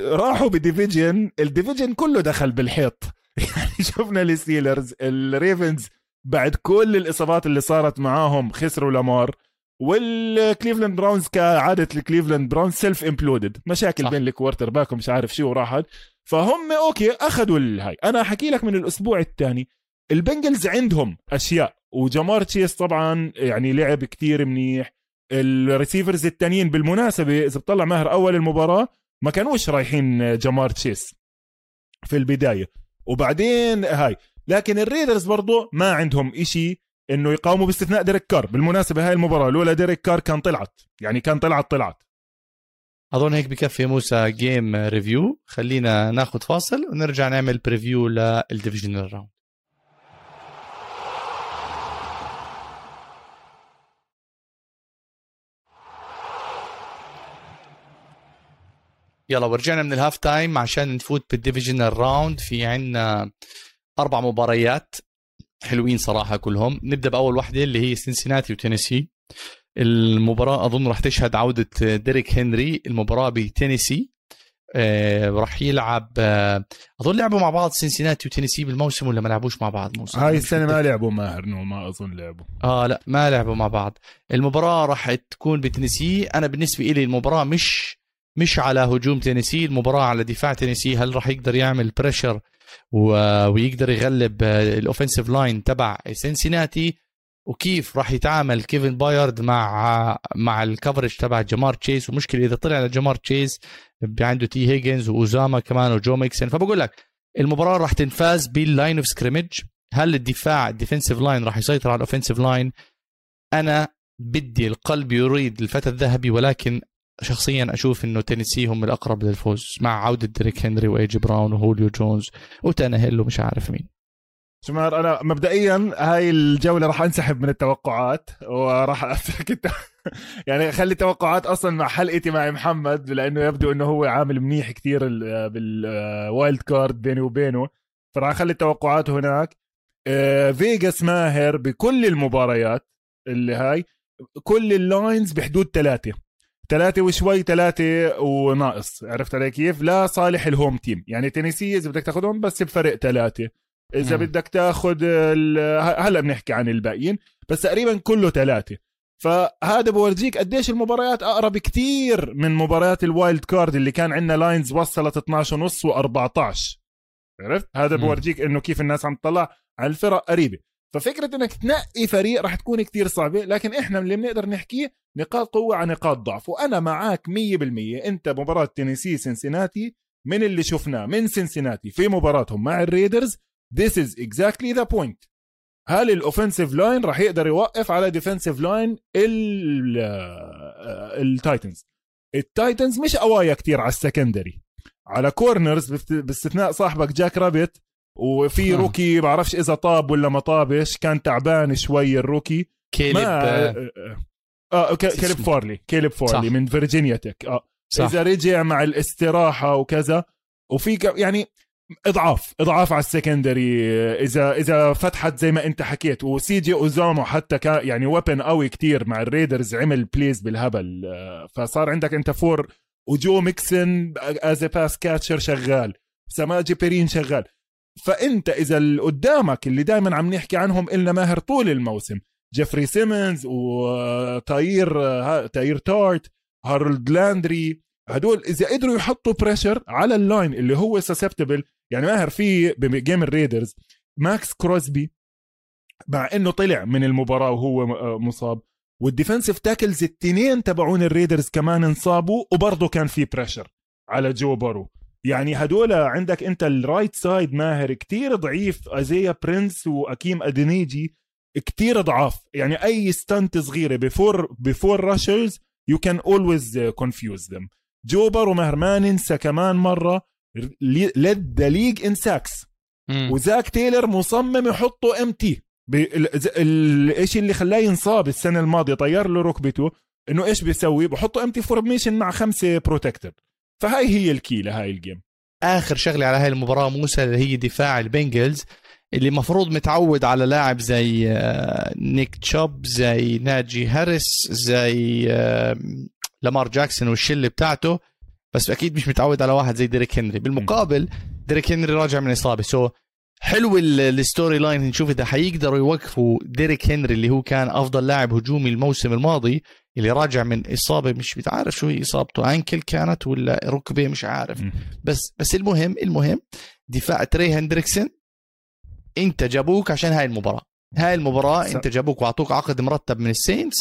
[SPEAKER 2] راحوا ب division ال division كله دخل بالحيط. يعني شفنا الستيلرز الريفنز بعد كل الإصابات اللي صارت معاهم خسروا لامار. والكليفلاند براونز كعادة الكليفلاند براونز self imploded مشاكل
[SPEAKER 1] صح.
[SPEAKER 2] بين ال quarterback ومش عارف شو وراحت فهم okay أخذوا الهاي. أنا أحكي لك من الأسبوع الثاني. البنجلز عندهم أشياء. وجمار تشيس طبعا يعني لعب كتير منيح. ال receivers التانيين بالمناسبة إذا بتطلع ماهر أول المباراة ما كانوش رايحين جمار تشيس في البداية. وبعدين هاي. لكن الريدرز برضو ما عندهم إشي. إنه يقاوموا باستثناء ديريك كار. بالمناسبة هاي المباراة لولا ديريك كار كان طلعت. يعني كان طلعت طلعت.
[SPEAKER 1] أظن هيك بكفي موسى جيم review خلينا ناخذ فاصل ونرجع نعمل preview لل divisional round يلا ورجعنا من ال halftime عشان نفوت بال divisional round في عنا أربع مباريات. حلوين صراحة كلهم. نبدأ بأول واحدة اللي هي سنسناتي وتينيسي. المباراة أظن راح تشهد عودة ديريك هنري المباراة بتينيسي. آه راح يلعب آه أظن لعبوا مع بعض سنسناتي وتينيسي بالموسم ولا ما لعبوش مع بعض موسم؟
[SPEAKER 2] هاي
[SPEAKER 1] السنة.
[SPEAKER 2] ما لعبوا ماهر no ما أظن لعبوا.
[SPEAKER 1] آه لا ما لعبوا مع بعض. المباراة راح تكون بتنسي أنا بالنسبة لي المباراة مش مش على هجوم تينيسي المباراة على دفاع تينيسي. هل راح يقدر يعمل pressure. ويقدر يغلب ال offensive line تبع سنسيناتي وكيف راح يتعامل كيفن بايرد مع مع ال coverage تبع جمار تشيس. ومشكلة إذا طلع لجمار تشيس عنده تي هيجنز وأوزاما كمان وجو ميكسن فبقول لك المباراة راح تنفاز بال line of scrimmage هل الدفاع ال defensive line راح يسيطر على ال offensive line أنا بدي القلب يريد الفتى الذهبي ولكن شخصيا أشوف إنه تينيسي هم الأقرب للفوز مع عودة ديريك هنري وإيه جي براون وهوليو جونز وتانيهيل ومش عارف مين.
[SPEAKER 2] شمار أنا مبدئيا هاي الجولة راح أنسحب من التوقعات وراح أترك. يعني خلي التوقعات أصلا مع حلقتي مع محمد لأنه يبدو إنه هو عامل منيح كثير بال wild card بيني وبينه. فراح أخلي التوقعات هناك. آه، فيغاس ماهر بكل المباريات اللي هاي كل ال lines بحدود ثلاثة. ثلاثة وشوي ثلاثة وناقص. عرفت علي كيف؟ لا صالح ال home team. يعني تينيسي إذا بدك تاخذهم بس بفرق ثلاثة إذا
[SPEAKER 1] مم.
[SPEAKER 2] بدك تاخذ ال- هلا بنحكي عن الباقيين بس تقريبا كله ثلاثة فهذا بورجيك قديش المباريات أقرب كتير من مباريات ال wild card اللي كان عندنا lines وصلت 12 ونص و14 عرفت؟ هذا. بورجيك إنه كيف الناس عم تطلع على الفرق قريبة. ففكرة إنك تنقي فريق راح تكون كتير صعبة لكن إحنا اللي بنقدر نحكيه نقاط قوة على نقاط ضعف وأنا معك 100% أنت مباراة تينيسي سنسناتي من اللي شفناه من سنسناتي في مباراتهم مع الريدرز this is exactly the point. هل ال offensive line راح يقدر يوقف على defensive line التايتنز التايتنز مش قوايا كتير على ال secondary على corners باستثناء صاحبك جاك رابت وفي
[SPEAKER 1] آه.
[SPEAKER 2] روكي بعرفش إذا طاب ولا ما طابش كان تعبان شوي ال rookie.
[SPEAKER 1] كيلب
[SPEAKER 2] ما
[SPEAKER 1] آه،
[SPEAKER 2] آه كيليب فورلي كيليب فورلي
[SPEAKER 1] صح.
[SPEAKER 2] من فيرجينيا تك. آه.
[SPEAKER 1] صح.
[SPEAKER 2] إذا رجع مع الاستراحة وكذا وفي ك- يعني إضعاف إضعاف على ال secondary. إذا إذا فتحت زي ما أنت حكيت وسي جي أوزامو حتى كان يعني weapon قوي كتير مع الريدرز عمل plays بالهبل. آه، فصار عندك أنت four وجو ميكسن as pass catcher شغال. سماجي بيرين شغال. فأنت إذا اللي قدامك اللي دائما عم نحكي عنهم إلنا ماهر طول الموسم جيفري سيمنز وتاير تاير تارت هارولد لاندري هدول إذا قدروا يحطوا pressure على ال line اللي هو susceptible يعني ماهر في ب game الريدرز ماكس كروسبي مع إنه طلع من المباراة وهو آه مصاب وال defensive tackles التنين تبعون الريدرز كمان انصابوا وبرضه كان في pressure على جو بارو. يعني هدول عندك انت ال right side ماهر كتير ضعيف أيزيا برنس وأكيم أدنيجي كتير ضعاف. يعني أي stunt صغيرة by four by four rushers you can always confuse them جو بارو ماهر ما ننسى كمان مرة led the league in
[SPEAKER 1] sacks.
[SPEAKER 2] وزاك تايلر مصمم يحطه empty الشيء اللي خلاه ينصاب السنة الماضية طير له ركبته إنه إيش بيسوي؟ بحطه empty formation مع خمسة protector فهاي هي ال key لهاي ال
[SPEAKER 1] game آخر شغلة على هاي المباراة موسى اللي هي دفاع البنجلز اللي مفروض متعود على لاعب زي آه، نيك تشوب زي ناجي هاريس زي آه، لامار جاكسون والشلة بتاعته بس أكيد مش متعود على واحد زي ديريك هنري. بالمقابل ديريك هنري راجع من إصابة. so حلو ال- ال storyline نشوف إذا حيقدروا يوقفوا ديريك هنري اللي هو كان أفضل لاعب هجومي الموسم الماضي. اللي راجع من إصابة مش بتعرف شو هي إصابته؟ ankle كانت ولا ركبة مش عارف. بس بس المهم المهم دفاع تري هندريكسون انت جابوك عشان هاي المباراة. هاي
[SPEAKER 2] المباراة.
[SPEAKER 1] انت جابوك وأعطوك عقد مرتب من السينتس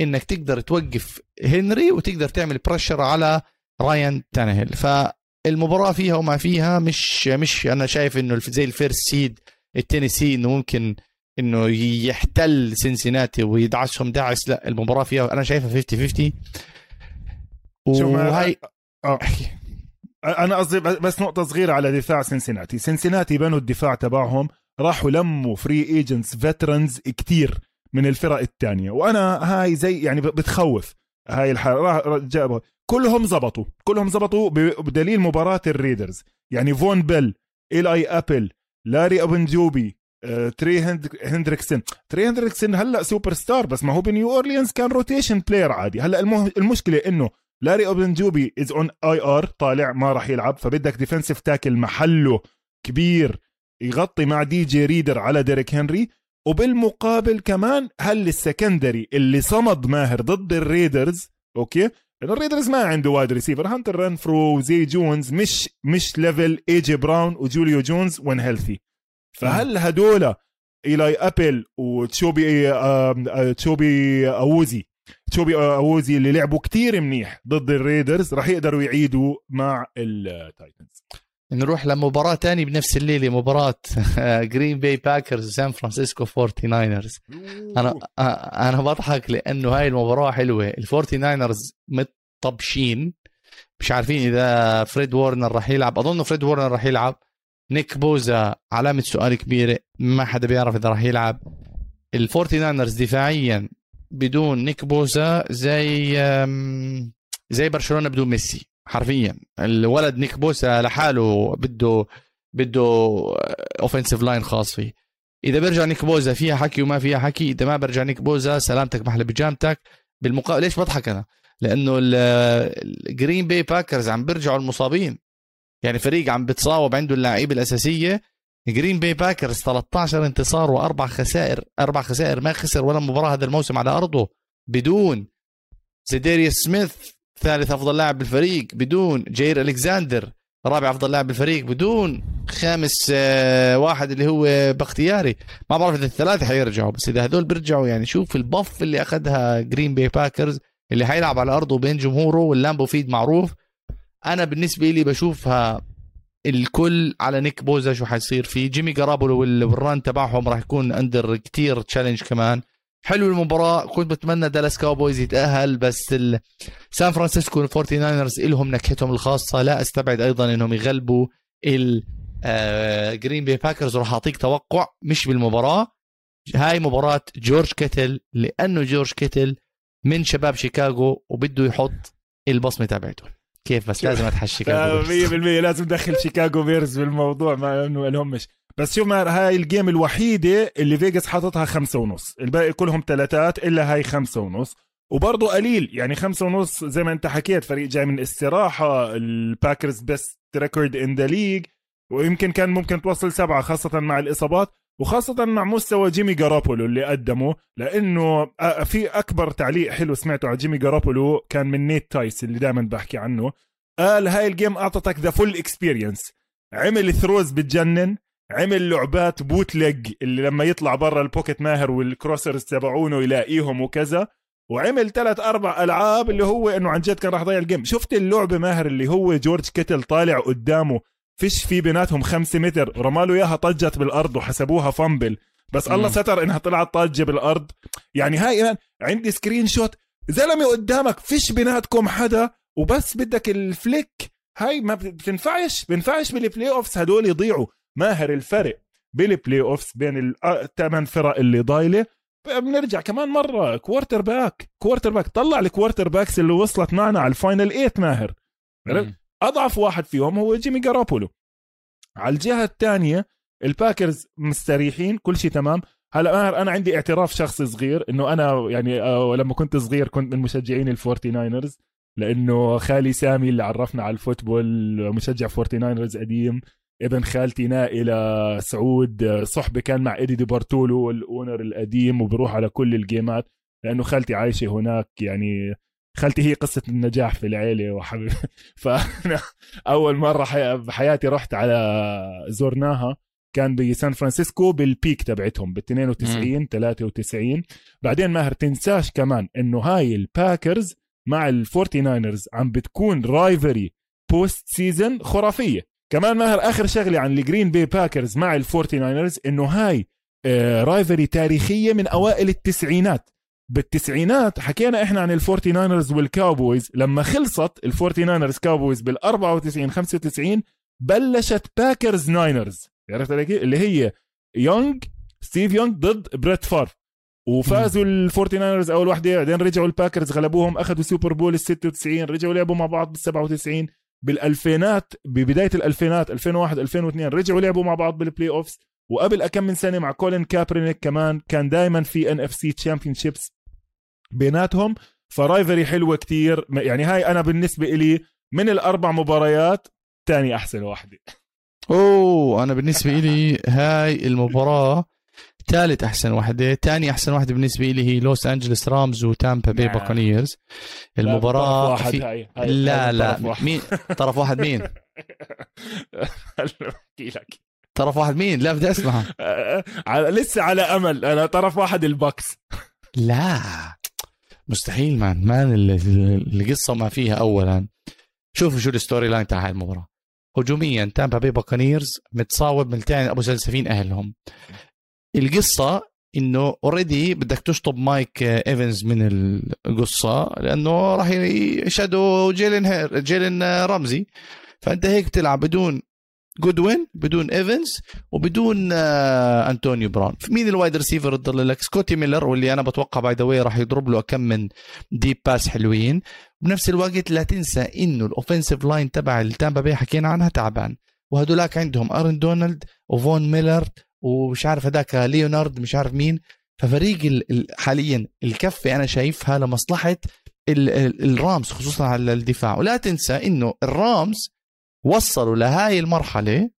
[SPEAKER 1] إنك تقدر توقف هنري وتقدر تعمل بريشر على رايان تانهيل فالمباراة فيها وما فيها مش مش أنا شايف إنه زي ال first seed التينيسي إنه ممكن إنه يحتل سنسيناتي ويدعسهم دعس لا المباراة فيها أنا شايفها 50 50
[SPEAKER 2] شو ما-
[SPEAKER 1] وهي
[SPEAKER 2] آه. أنا قصدي بس- نقطة صغيرة على دفاع سنسناتي سنسناتي بنوا الدفاع تبعهم راحوا لموا free agents veterans كتير من الفرق الثانية وأنا هاي زي يعني بتخوف. هاي الحاله جابوا كلهم زبطوا. كلهم زبطوا بدليل مباراة الريدرز. يعني فون بيل إيلاي أبل لاري أبنجوبي تري هند- هندريكسون تري هندريكسون هلأ سوبر ستار بس ما هو بنيو اورليانز كان rotation player عادي. هلأ المه- المشكلة إنه لاري أوبنجوبي is on IR طالع ما راح يلعب فبدك defensive tackle محله كبير يغطي مع دي جي ريدر على ديريك هنري وبالمقابل كمان هال secondary اللي صمد ماهر ضد الريدرز أوكي؟ لأنه الريدرز ما عنده wide receiver هانتر رنفرو وزي جونز مش مش level اي جي براون وجوليو جونز when healthy فهل هدول إيلاي أبل وتشوبي آه، تشوبي اووزي تشوبي اووزي اللي لعبوا كتير منيح ضد الريدرز راح يقدروا يعيدوا مع التايتنز.
[SPEAKER 1] نروح لمباراة تاني بنفس الليلة مباراة جرين باي باكرز وسان فرانسيسكو 49رز أنا أنا بضحك لأنه هاي المباراة حلوة. ال 49رز متطبشين. مش عارفين إذا فريد وورنر راح يلعب. أظن فريد وورنر راح يلعب. نيك بوزا علامة سؤال كبيرة ما حدا بيعرف إذا راح يلعب. ال 49رز دفاعيا بدون نيك بوزا زي زي برشلونة بدون ميسي حرفيا. الولد نيك بوسا لحاله بده بده offensive line خاص فيه. إذا بيرجع نيك بوزا فيها حكي وما فيها حكي إذا ما برجع نيك بوزا سلامتك محل بيجامتك بالمقابل ليش بضحك أنا؟ لأنه الجرين باي باكرز عم بيرجعوا المصابين. يعني فريق عم بتصاوب عنده اللعيبه الأساسية. جرين باي باكرز 13 انتصار وأربع خسائر أربع خسائر ما خسر ولا مباراة هذا الموسم على أرضه. بدون زيديريوس سميث ثالث أفضل لاعب بالفريق. بدون جير الكساندر رابع أفضل لاعب بالفريق. بدون خامس آه، واحد اللي هو باختياري ما بعرف إذا الثلاثة حيرجعوا بس إذا هدول بيرجعوا يعني شوف ال buff اللي أخذها جرين باي باكرز اللي حيلعب على أرضه بين جمهوره واللامبو فيلد معروف. أنا بالنسبة لي بشوفها الكل على نيك بوزا شو حيصير فيه. جيمي جرابولو وال- وال run تبعهم راح يكون under كتير challenge كمان. حلو المباراة. كنت بتمنى دالاس كاوبويز يتأهل بس ال... سان فرانسيسكو 49رز لهم نكهتهم الخاصة. لا أستبعد أيضا إنهم يغلبوا ال آه، جرين بي باكرز وراح أعطيك توقع مش بالمباراة. هاي مباراة جورج كيتل لأنه جورج كيتل من شباب شيكاغو وبده يحط البصمة تبعته. كيف؟ بس لازم اتحشر شيكاغو
[SPEAKER 2] 100% لازم ندخل شيكاغو بيرز بالموضوع ما إنه لهمش بس شوف ما هاي ال game الوحيدة اللي فيجاس حاططها خمسة ونص. الباقي كلهم ثلاثات إلا هاي خمسة ونص. وبرضه قليل. يعني خمسة ونص زي ما أنت حكيت فريق جاي من استراحة. الباكرز best record in the league ويمكن كان ممكن توصل سبعة خاصة مع الإصابات. وخاصة مع مستوى جيمي جارابولو اللي قدمه لأنه في أكبر تعليق حلو سمعته على جيمي جارابولو كان من نيت تايس اللي دائما بحكي عنه. قال هاي ال game أعطتك the full experience عمل throws بتجنن عمل لعبات bootleg اللي لما يطلع برا ال pocket ماهر وال crossers تبعونه يلاقيهم وكذا وعمل ثلاث أربع ألعاب اللي هو إنه عن جد كان راح يضيع ال game شفت اللعبة ماهر اللي هو جورج كيتل طالع قدامه فيش في بيناتهم خمسة متر. رماله إياها طجت بالأرض وحسبوها fumble. بس الله ستر إنها طلعت طاجة بالأرض. يعني هاي عندي screenshot زلمة قدامك فيش بيناتكم حدا. وبس بدك ال flick. هاي ما بتنفعش. بينفعش بال playoffs هدول يضيعوا. ماهر الفرق بال playoffs بين الثمان فرق اللي ضايلة. بنرجع كمان مرة. quarterback quarterback طلع ال quarterbacks اللي وصلت معنا على ال final 8 ماهر. أضعف واحد فيهم هو جيمي جارابولو. على الجهة الثانية الباكرز مستريحين كل شيء تمام. هلا ماهر أنا عندي اعتراف شخصي صغير إنه أنا يعني آه، لما كنت صغير كنت من مشجعين الفورتي ناينرز لأنه خالي سامي اللي عرفنا على ال football مشجع فورتي ناينرز قديم ابن خالتي نائل سعود صحبه كان مع إيدي دي بارتولو ال owner القديم وبروح على كل الجيمات لأنه خالتي عايشة هناك يعني خالتي هي قصة النجاح في العيلة وحبيب. فأنا أول مرة بحياتي رحت على زرناها كان بسان فرانسيسكو بال peak تبعتهم بال 92 93 بعدين ماهر تنساش كمان إنه هاي الباكرز مع الفورتي ناينرز عم بتكون rivalry post season خرافية. كمان ماهر آخر شغلة عن الجرين بي باكرز مع الفورتي ناينرز إنه هاي rivalry آه، تاريخية من أوائل التسعينات. بالتسعينات حكينا إحنا عن الفورتي ناينرز والكاوبويز لما خلصت الفورتي ناينرز كاوبويز بال 94 95 بلشت باكرز ناينرز عرفت علي اللي هي يونغ ستيف يونغ ضد بريت فار وفازوا الفورتي ناينرز أول وحده بعدين رجعوا الباكرز غلبوهم أخذوا Super Bowl ال 96 رجعوا لعبوا مع بعض بال 97 بالألفينات ببداية الألفينات 2001 2002 رجعوا لعبوا مع بعض بال playoffs وقبل كم من سنة مع كولين كابرينيك كمان كان دائما في NFC championships بيناتهم ف rivalry حلوة كتير. يعني هاي أنا بالنسبة إلي من الأربع مباريات تاني أحسن واحدة.
[SPEAKER 1] أوه أنا بالنسبة إلي هاي المباراة ثالث أحسن واحدة. ثاني أحسن واحدة بالنسبة لي هي لوس أنجلس رامز وتامبا بي باكونيرز. المباراة
[SPEAKER 2] واحد في... هاي.
[SPEAKER 1] هاي. لا لا. طرف واحد. مين؟ طرف واحد مين؟
[SPEAKER 2] أحكي لك.
[SPEAKER 1] طرف واحد مين؟ لا بدي اسمع
[SPEAKER 2] لسه على أمل. أنا طرف واحد البكس
[SPEAKER 1] لا. مستحيل. مان مان القصة ما فيها اولا. شوفوا شو الستوري لاين تاع هاي المباراة. هجوميا تامبا بي باكانيرز متصاوب ملتين ابو سلسفين أهلهم. القصة إنه اوريدي بدك تشطب مايك إيفنز من القصة لأنه راح يشهدوا جيلين هير جيلين رمزي. فأنت هيك تلعب بدون جودوين بدون ايفنز وبدون آه انطونيو براون مين الوايد ريسيفر تضل لك؟ سكوتي ميلر واللي أنا بتوقع باي ذا راح يضرب له كم من deep pass حلوين. بنفس الوقت لا تنسى إنه ال offensive line تبع التامبا بي حكينا عنها تعبان. وهدولاك عندهم ارن دونالد وفون ميلر ومش عارف هذاك ليونارد مش عارف مين. ففريق حاليا الكفه أنا شايفها لمصلحة الرامز خصوصا على الدفاع. ولا تنسى إنه الرامز وصلوا لهاي المرحلة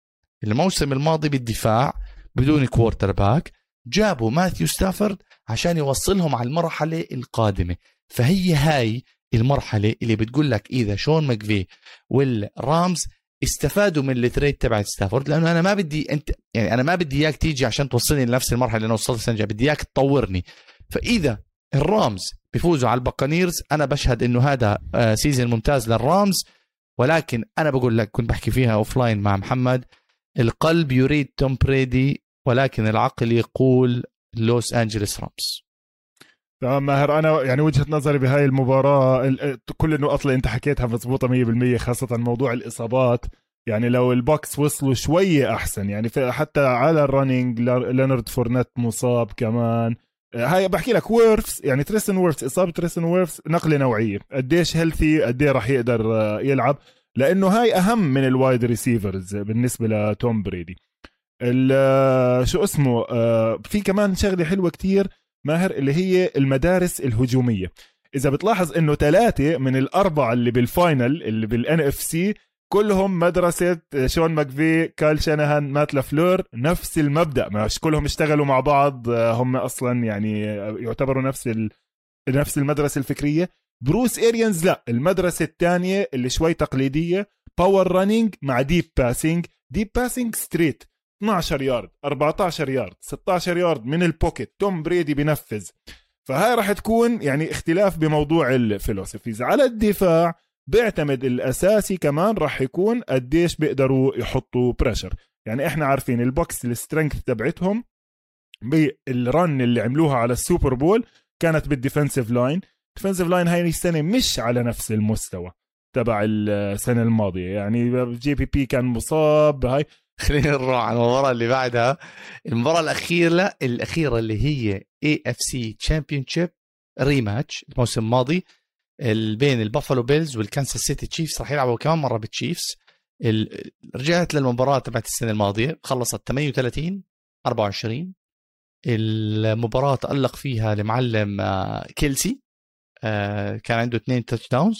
[SPEAKER 1] الموسم الماضي بالدفاع بدون quarterback جابوا ماثيو ستافورد عشان يوصلهم على المرحلة القادمة. فهي هاي المرحلة اللي بتقول لك إذا شون ماكفي والرامز استفادوا من ال trade تبع ستافورد. لأنه أنا ما بدي انت يعني أنا ما بدي إياك تيجي عشان توصلني لنفس المرحلة اللي أنا وصلت السنة بدي إياك تطورني. فإذا الرامز بيفوزوا على الباكانيرز أنا بشهد إنه هذا season آه، ممتاز للرامز. ولكن أنا بقول لك كنت بحكي فيها offline مع محمد القلب يريد توم بريدي ولكن العقل يقول لوس انجلس رامز.
[SPEAKER 2] تمام ماهر أنا يعني وجهة نظري بهاي المباراة كل النقط اللي أنت حكيتها مضبوطه 100% خاصة موضوع الإصابات. يعني لو البكس وصلوا شوية أحسن يعني حتى على ال running لينارد فورنيت مصاب كمان. هاي بحكي لك ويرفس يعني تريسن ويرفس إصابة تريسن ويرفس نقلة نوعية. قديش healthy قد إيه راح يقدر آه، يلعب. لأنه هاي أهم من ال wide receivers بالنسبة لتوم بريدي. آه، شو اسمه آه، في كمان شغلة حلوة كتير ماهر اللي هي المدارس الهجومية. إذا بتلاحظ إنه ثلاثة من الأربعة اللي بال final اللي بال NFC كلهم مدرسة شون ماكفي كال شانهان مات لافلور نفس المبدأ. مش كلهم اشتغلوا مع بعض هم أصلا يعني يعتبروا نفس. نفس المدرسة الفكرية. بروس إيريانز لا المدرسة الثانية اللي شوي تقليدية power running مع deep passing deep passing straight 12 يارد 14 يارد 16 يارد من ال pocket توم بريدي بنفذ فهاي راح تكون يعني اختلاف بموضوع ال philosophies على الدفاع بيعتمد الأساسي كمان راح يكون قديش بيقدروا يحطوا pressure يعني إحنا عارفين البكس ال strength تبعتهم بال run اللي عملوها على ال Super Bowl كانت بال defensive line ال defensive line هاي السنة مش على نفس المستوى تبع السنة الماضية. يعني JPP كان مصاب هاي.
[SPEAKER 1] خلينا نروح على المباراة اللي بعدها. المباراة الأخيرة الأخيرة اللي هي AFC championship rematch الموسم الماضي. بين البافالو بيلز والكانساس سيتي تشيفز راح يلعبوا كمان مرة بالتشيفز. رجعت للمباراة تبعت السنة الماضية خلصت 38 24 المباراة تألق فيها المعلم آه، كيلسي آه، كان عنده اثنين touchdowns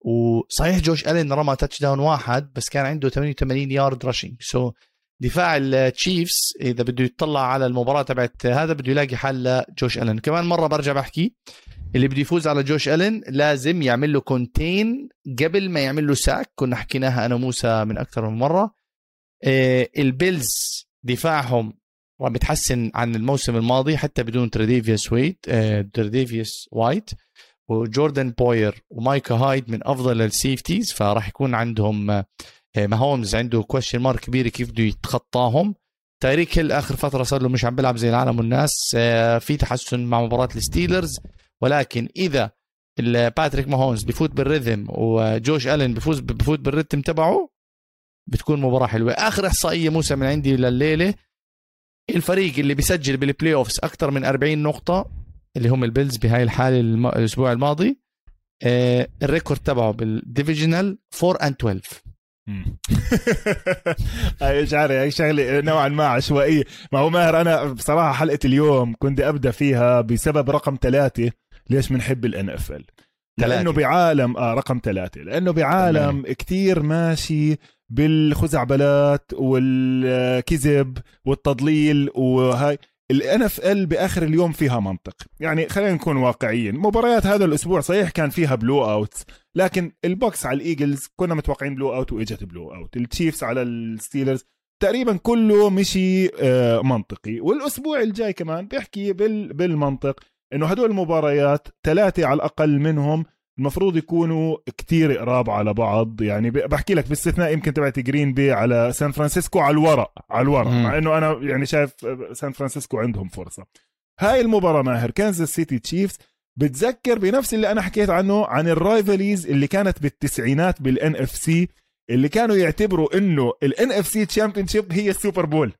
[SPEAKER 1] وصحيح جوش ألين رمى touchdown واحد بس كان عنده 88 yard rushing so دفاع التشيفز إذا بده يطلع على المباراة تبعت هذا بده يلاقي حل لجوش ألين. كمان مرة برجع بحكي اللي بده يفوز على جوش الين لازم يعمل له contain قبل ما يعمل له sack كنا حكيناها أنا وموسى من أكثر من مرة. آه، البيلز دفاعهم راح بيتحسن عن الموسم الماضي حتى بدون تريديفيوس ويت آه، تريديفيوس وايت وجوردن بوير ومايكا هايد من أفضل ال safeties فراح يكون عندهم آه، ماهومز عنده question mark كبيره كيف بده يتخطاهم. تايريك هيل آخر فترة صار له مش عم بيلعب زي العالم والناس. في تحسن مع مباراة الستيلرز. ولكن إذا باتريك ماهومز بفوت بال rhythm وجوش ألين بفوز بفوت بال rhythm تبعه بتكون مباراة حلوة. آخر إحصائية موسى من عندي لليلة الفريق اللي بيسجل بال playoffs أكثر من 40 نقطة اللي هم البيلز بهاي الحالة الأسبوع الماضي آه ال record تبعه بال divisional 4 and 12
[SPEAKER 2] هاي شعري هاي شغلة نوعا ما عشوائية. ما هو ماهر أنا بصراحة حلقة اليوم كنت أبدأ فيها بسبب رقم ثلاثة. ليش بنحب ال NFL لأنه بعالم آه رقم ثلاثة. لأنه بعالم كتير ماشي بالخزعبلات والكذب والتضليل وهاي. ال NFL بآخر اليوم فيها منطق. يعني خلينا نكون واقعيين. مباريات هذا الأسبوع صحيح كان فيها blowout لكن البكس على الايجلز كنا متوقعين blowout وإجت blowout التشيفز على الستيلرز تقريبا كله مشي آه، منطقي. والأسبوع الجاي كمان بيحكي بالمنطق. إنه هدول المباريات ثلاثة على الأقل منهم المفروض يكونوا كتير قراب على بعض. يعني بحكي لك باستثناء يمكن تبعت جرين بي على سان فرانسيسكو على الورق على الورق مع إنه أنا يعني شايف سان فرانسيسكو عندهم فرصة. هاي المباراة ماهر كانزاس سيتي تشيفز بتذكر بنفس اللي أنا حكيت عنه عن ال rivalries اللي كانت بالتسعينات بال NFC اللي كانوا يعتبروا إنه ال NFC championship هي السوبر بول.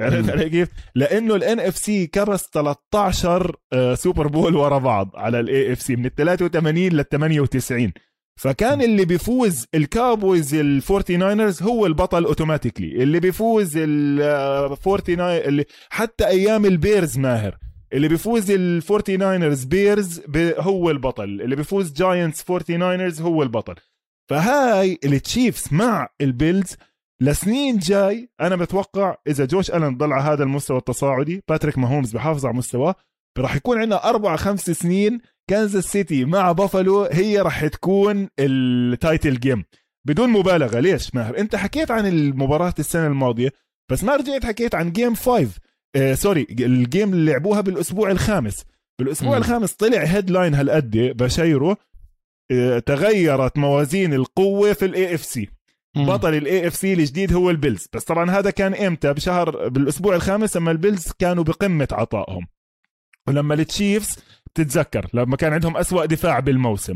[SPEAKER 2] عرفت علي كيف؟ لأنه ال NFC كرس 13 سوبر بول ورا بعض على ال AFC من ال 83 لل 98 فكان اللي بيفوز الكاوبويز الفورتي ناينرز هو البطل automatically اللي بيفوز الفورتي اللي حتى أيام البيرز ماهر. اللي بيفوز الفورتي ناينرز بيرز هو البطل. اللي بيفوز جاينتس فورتي ناينرز هو البطل. فهاي التشيفز مع البيلز لسنين جاي أنا بتوقع إذا جوش ألن ضل على هذا المستوى التصاعدي باتريك ماهومز بحافظ على مستواه راح يكون عندنا أربع خمس سنين كانزاس سيتي مع بافلو هي راح تكون ال title game. بدون مبالغة ليش ماهر؟ أنت حكيت عن المباراة السنة الماضية بس ما رجعت حكيت عن game 5 آه sorry ال game اللي لعبوها بالأسبوع الخامس. بالأسبوع م. الخامس طلع headline هالقد بشيره آه تغيرت موازين القوة في ال AFC بطل ال AFC الجديد هو البيلز. بس طبعا هذا كان إمتى؟ بشهر بالأسبوع الخامس لما البيلز كانوا بقمة عطائهم. ولما التشيفز بتتذكر لما كان عندهم أسوأ دفاع بالموسم.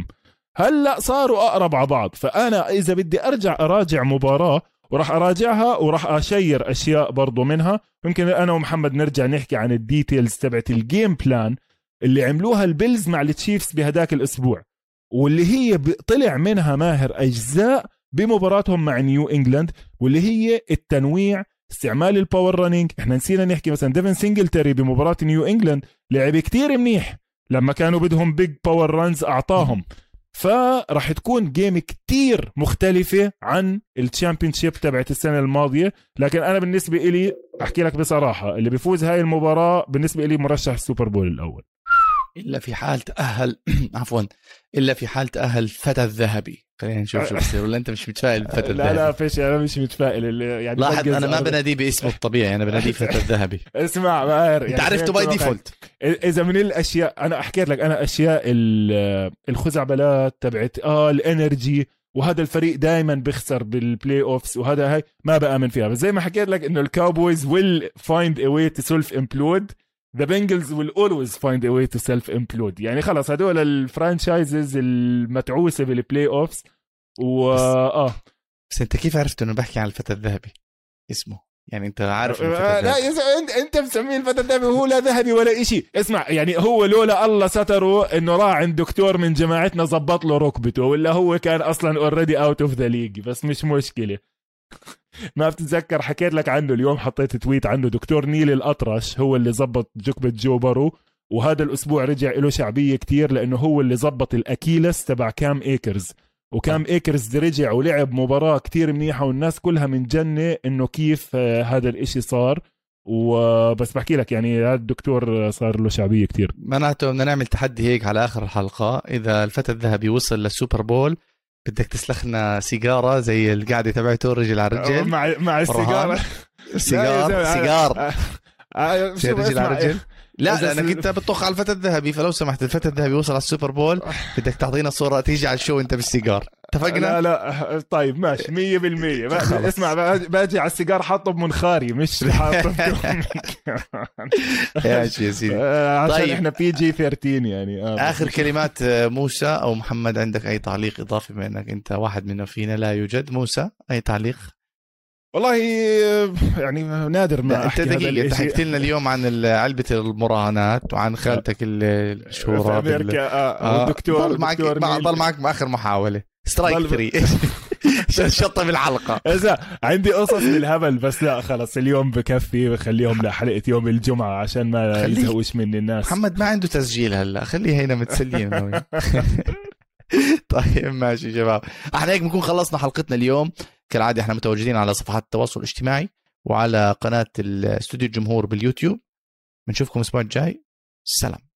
[SPEAKER 2] هلأ صاروا أقرب على بعض. فأنا إذا بدي أرجع أراجع مباراة وراح أراجعها وراح أشير أشياء برضو منها. يمكن أنا ومحمد نرجع نحكي عن ال details تبعت ال game plan اللي عملوها البيلز مع التشيفز بهداك الأسبوع. واللي هي طلع منها ماهر أجزاء بمباراتهم مع نيو إنجلاند واللي هي التنويع استعمال ال power running إحنا نسينا نحكي مثلا ديفن سينجلتري بمباراة نيو إنجلاند لعب كتير منيح. لما كانوا بدهم big power runs أعطاهم. فراح تكون game كتير مختلفة عن ال championship تبعت السنة الماضية. لكن أنا بالنسبة إلي أحكي لك بصراحة اللي بيفوز هاي المباراة بالنسبة إلي مرشح السوبر بول الأول.
[SPEAKER 1] إلا في حال تأهل عفوا إلا في حال تأهل فتى الذهبي. خلينا نشوف شو بصير ولا أنت مش متفائل بفتى
[SPEAKER 2] الذهبي لا لا فيش أنا مش متفائل.
[SPEAKER 1] يعني لاحظ أنا ما بناديه باسمه الطبيعي أنا بناديه فتى الذهبي.
[SPEAKER 2] اسمع ماهر
[SPEAKER 1] انت يعني عرفته by default
[SPEAKER 2] إذا من الأشياء أنا حكيت لك أنا أشياء الخزعبلات تبعت آه ال energy وهذا الفريق دائما بيخسر بال playoffs وهذا هاي ما بآمن فيها. بس زي ما حكيت لك إنه الكاوبويز will find a way to self implode the Bengals will always find a way to self implode يعني خلص هدول ال franchises المتعوسة بال playoffs و آه.
[SPEAKER 1] بس أنت كيف عرفت إنه بحكي عن الفتى الذهبي؟ اسمه. يعني أنت عارف
[SPEAKER 2] آه لا انت أنت مسميه الفتى الذهبي وهو لا ذهبي ولا إشي. اسمع يعني هو لولا الله ستره إنه راح عند دكتور من جماعتنا زبط له ركبته ولا هو كان أصلا already out of the league بس مش مشكلة. ما بتتذكر حكيت لك عنه اليوم حطيت tweet عنه. دكتور نيل الأطرش هو اللي زبط ركبة جو بارو وهذا الأسبوع رجع له شعبية كتير لأنه هو اللي زبط ال Achilles تبع كام إيكرز. وكام إيكرز رجع ولعب مباراة كتير منيحة والناس كلها منجنة إنه كيف آه، هذا الإشي صار. وبس بحكي لك يعني هذا الدكتور صار له شعبية كتير.
[SPEAKER 1] معناته بدنا نعمل تحدي هيك على آخر الحلقة. إذا الفتى الذهبي وصل للسوبر بول بدك تسلخ لنا سيجارة زي القعده تبعته رجل على رجل
[SPEAKER 2] مع مع السيجارة.
[SPEAKER 1] سيجار سيجار. رجل على رجل. لا لأنك أنت بتطخ على الفتى الذهبي. فلو سمحت الفتى الذهبي وصل على السوبر بول بدك تعطينا صورة تيجي على ال show انت بالسيجار. اتفقنا؟
[SPEAKER 2] لا لا طيب ماشي. 100% اسمع باجي على السيجار حاطه بمنخاري مش حاطه
[SPEAKER 1] ماشي يا سيدي.
[SPEAKER 2] آه، عشان طيب. إحنا PG 13 يعني.
[SPEAKER 1] آه آخر كلمات آه، موسى أو محمد عندك أي تعليق إضافي بما إنك أنت واحد منا فينا؟ لا يوجد. موسى أي تعليق؟
[SPEAKER 2] والله يعني نادر ما
[SPEAKER 1] انت دقيقة انت حكيت لنا اليوم عن علبة المراهنات وعن خالتك الشهورة
[SPEAKER 2] في أمريكا آه, آه.
[SPEAKER 1] والدكتور ضل معك ضل معك بآخر محاولة. سترايك 3 شطة بالحلقة
[SPEAKER 2] إذا عندي قصص بالهبل بس لا خلص اليوم بكفي بخليهم لحلقة يوم الجمعة عشان ما يزهوش مني الناس.
[SPEAKER 1] محمد ما عنده تسجيل هلا خليه هنا متسلين طيب ماشي شباب. إحنا هيك بنكون خلصنا حلقتنا اليوم. كالعادة إحنا متواجدين على صفحات التواصل الاجتماعي وعلى قناة الاستوديو الجمهور باليوتيوب. بنشوفكم الأسبوع الجاي. سلام.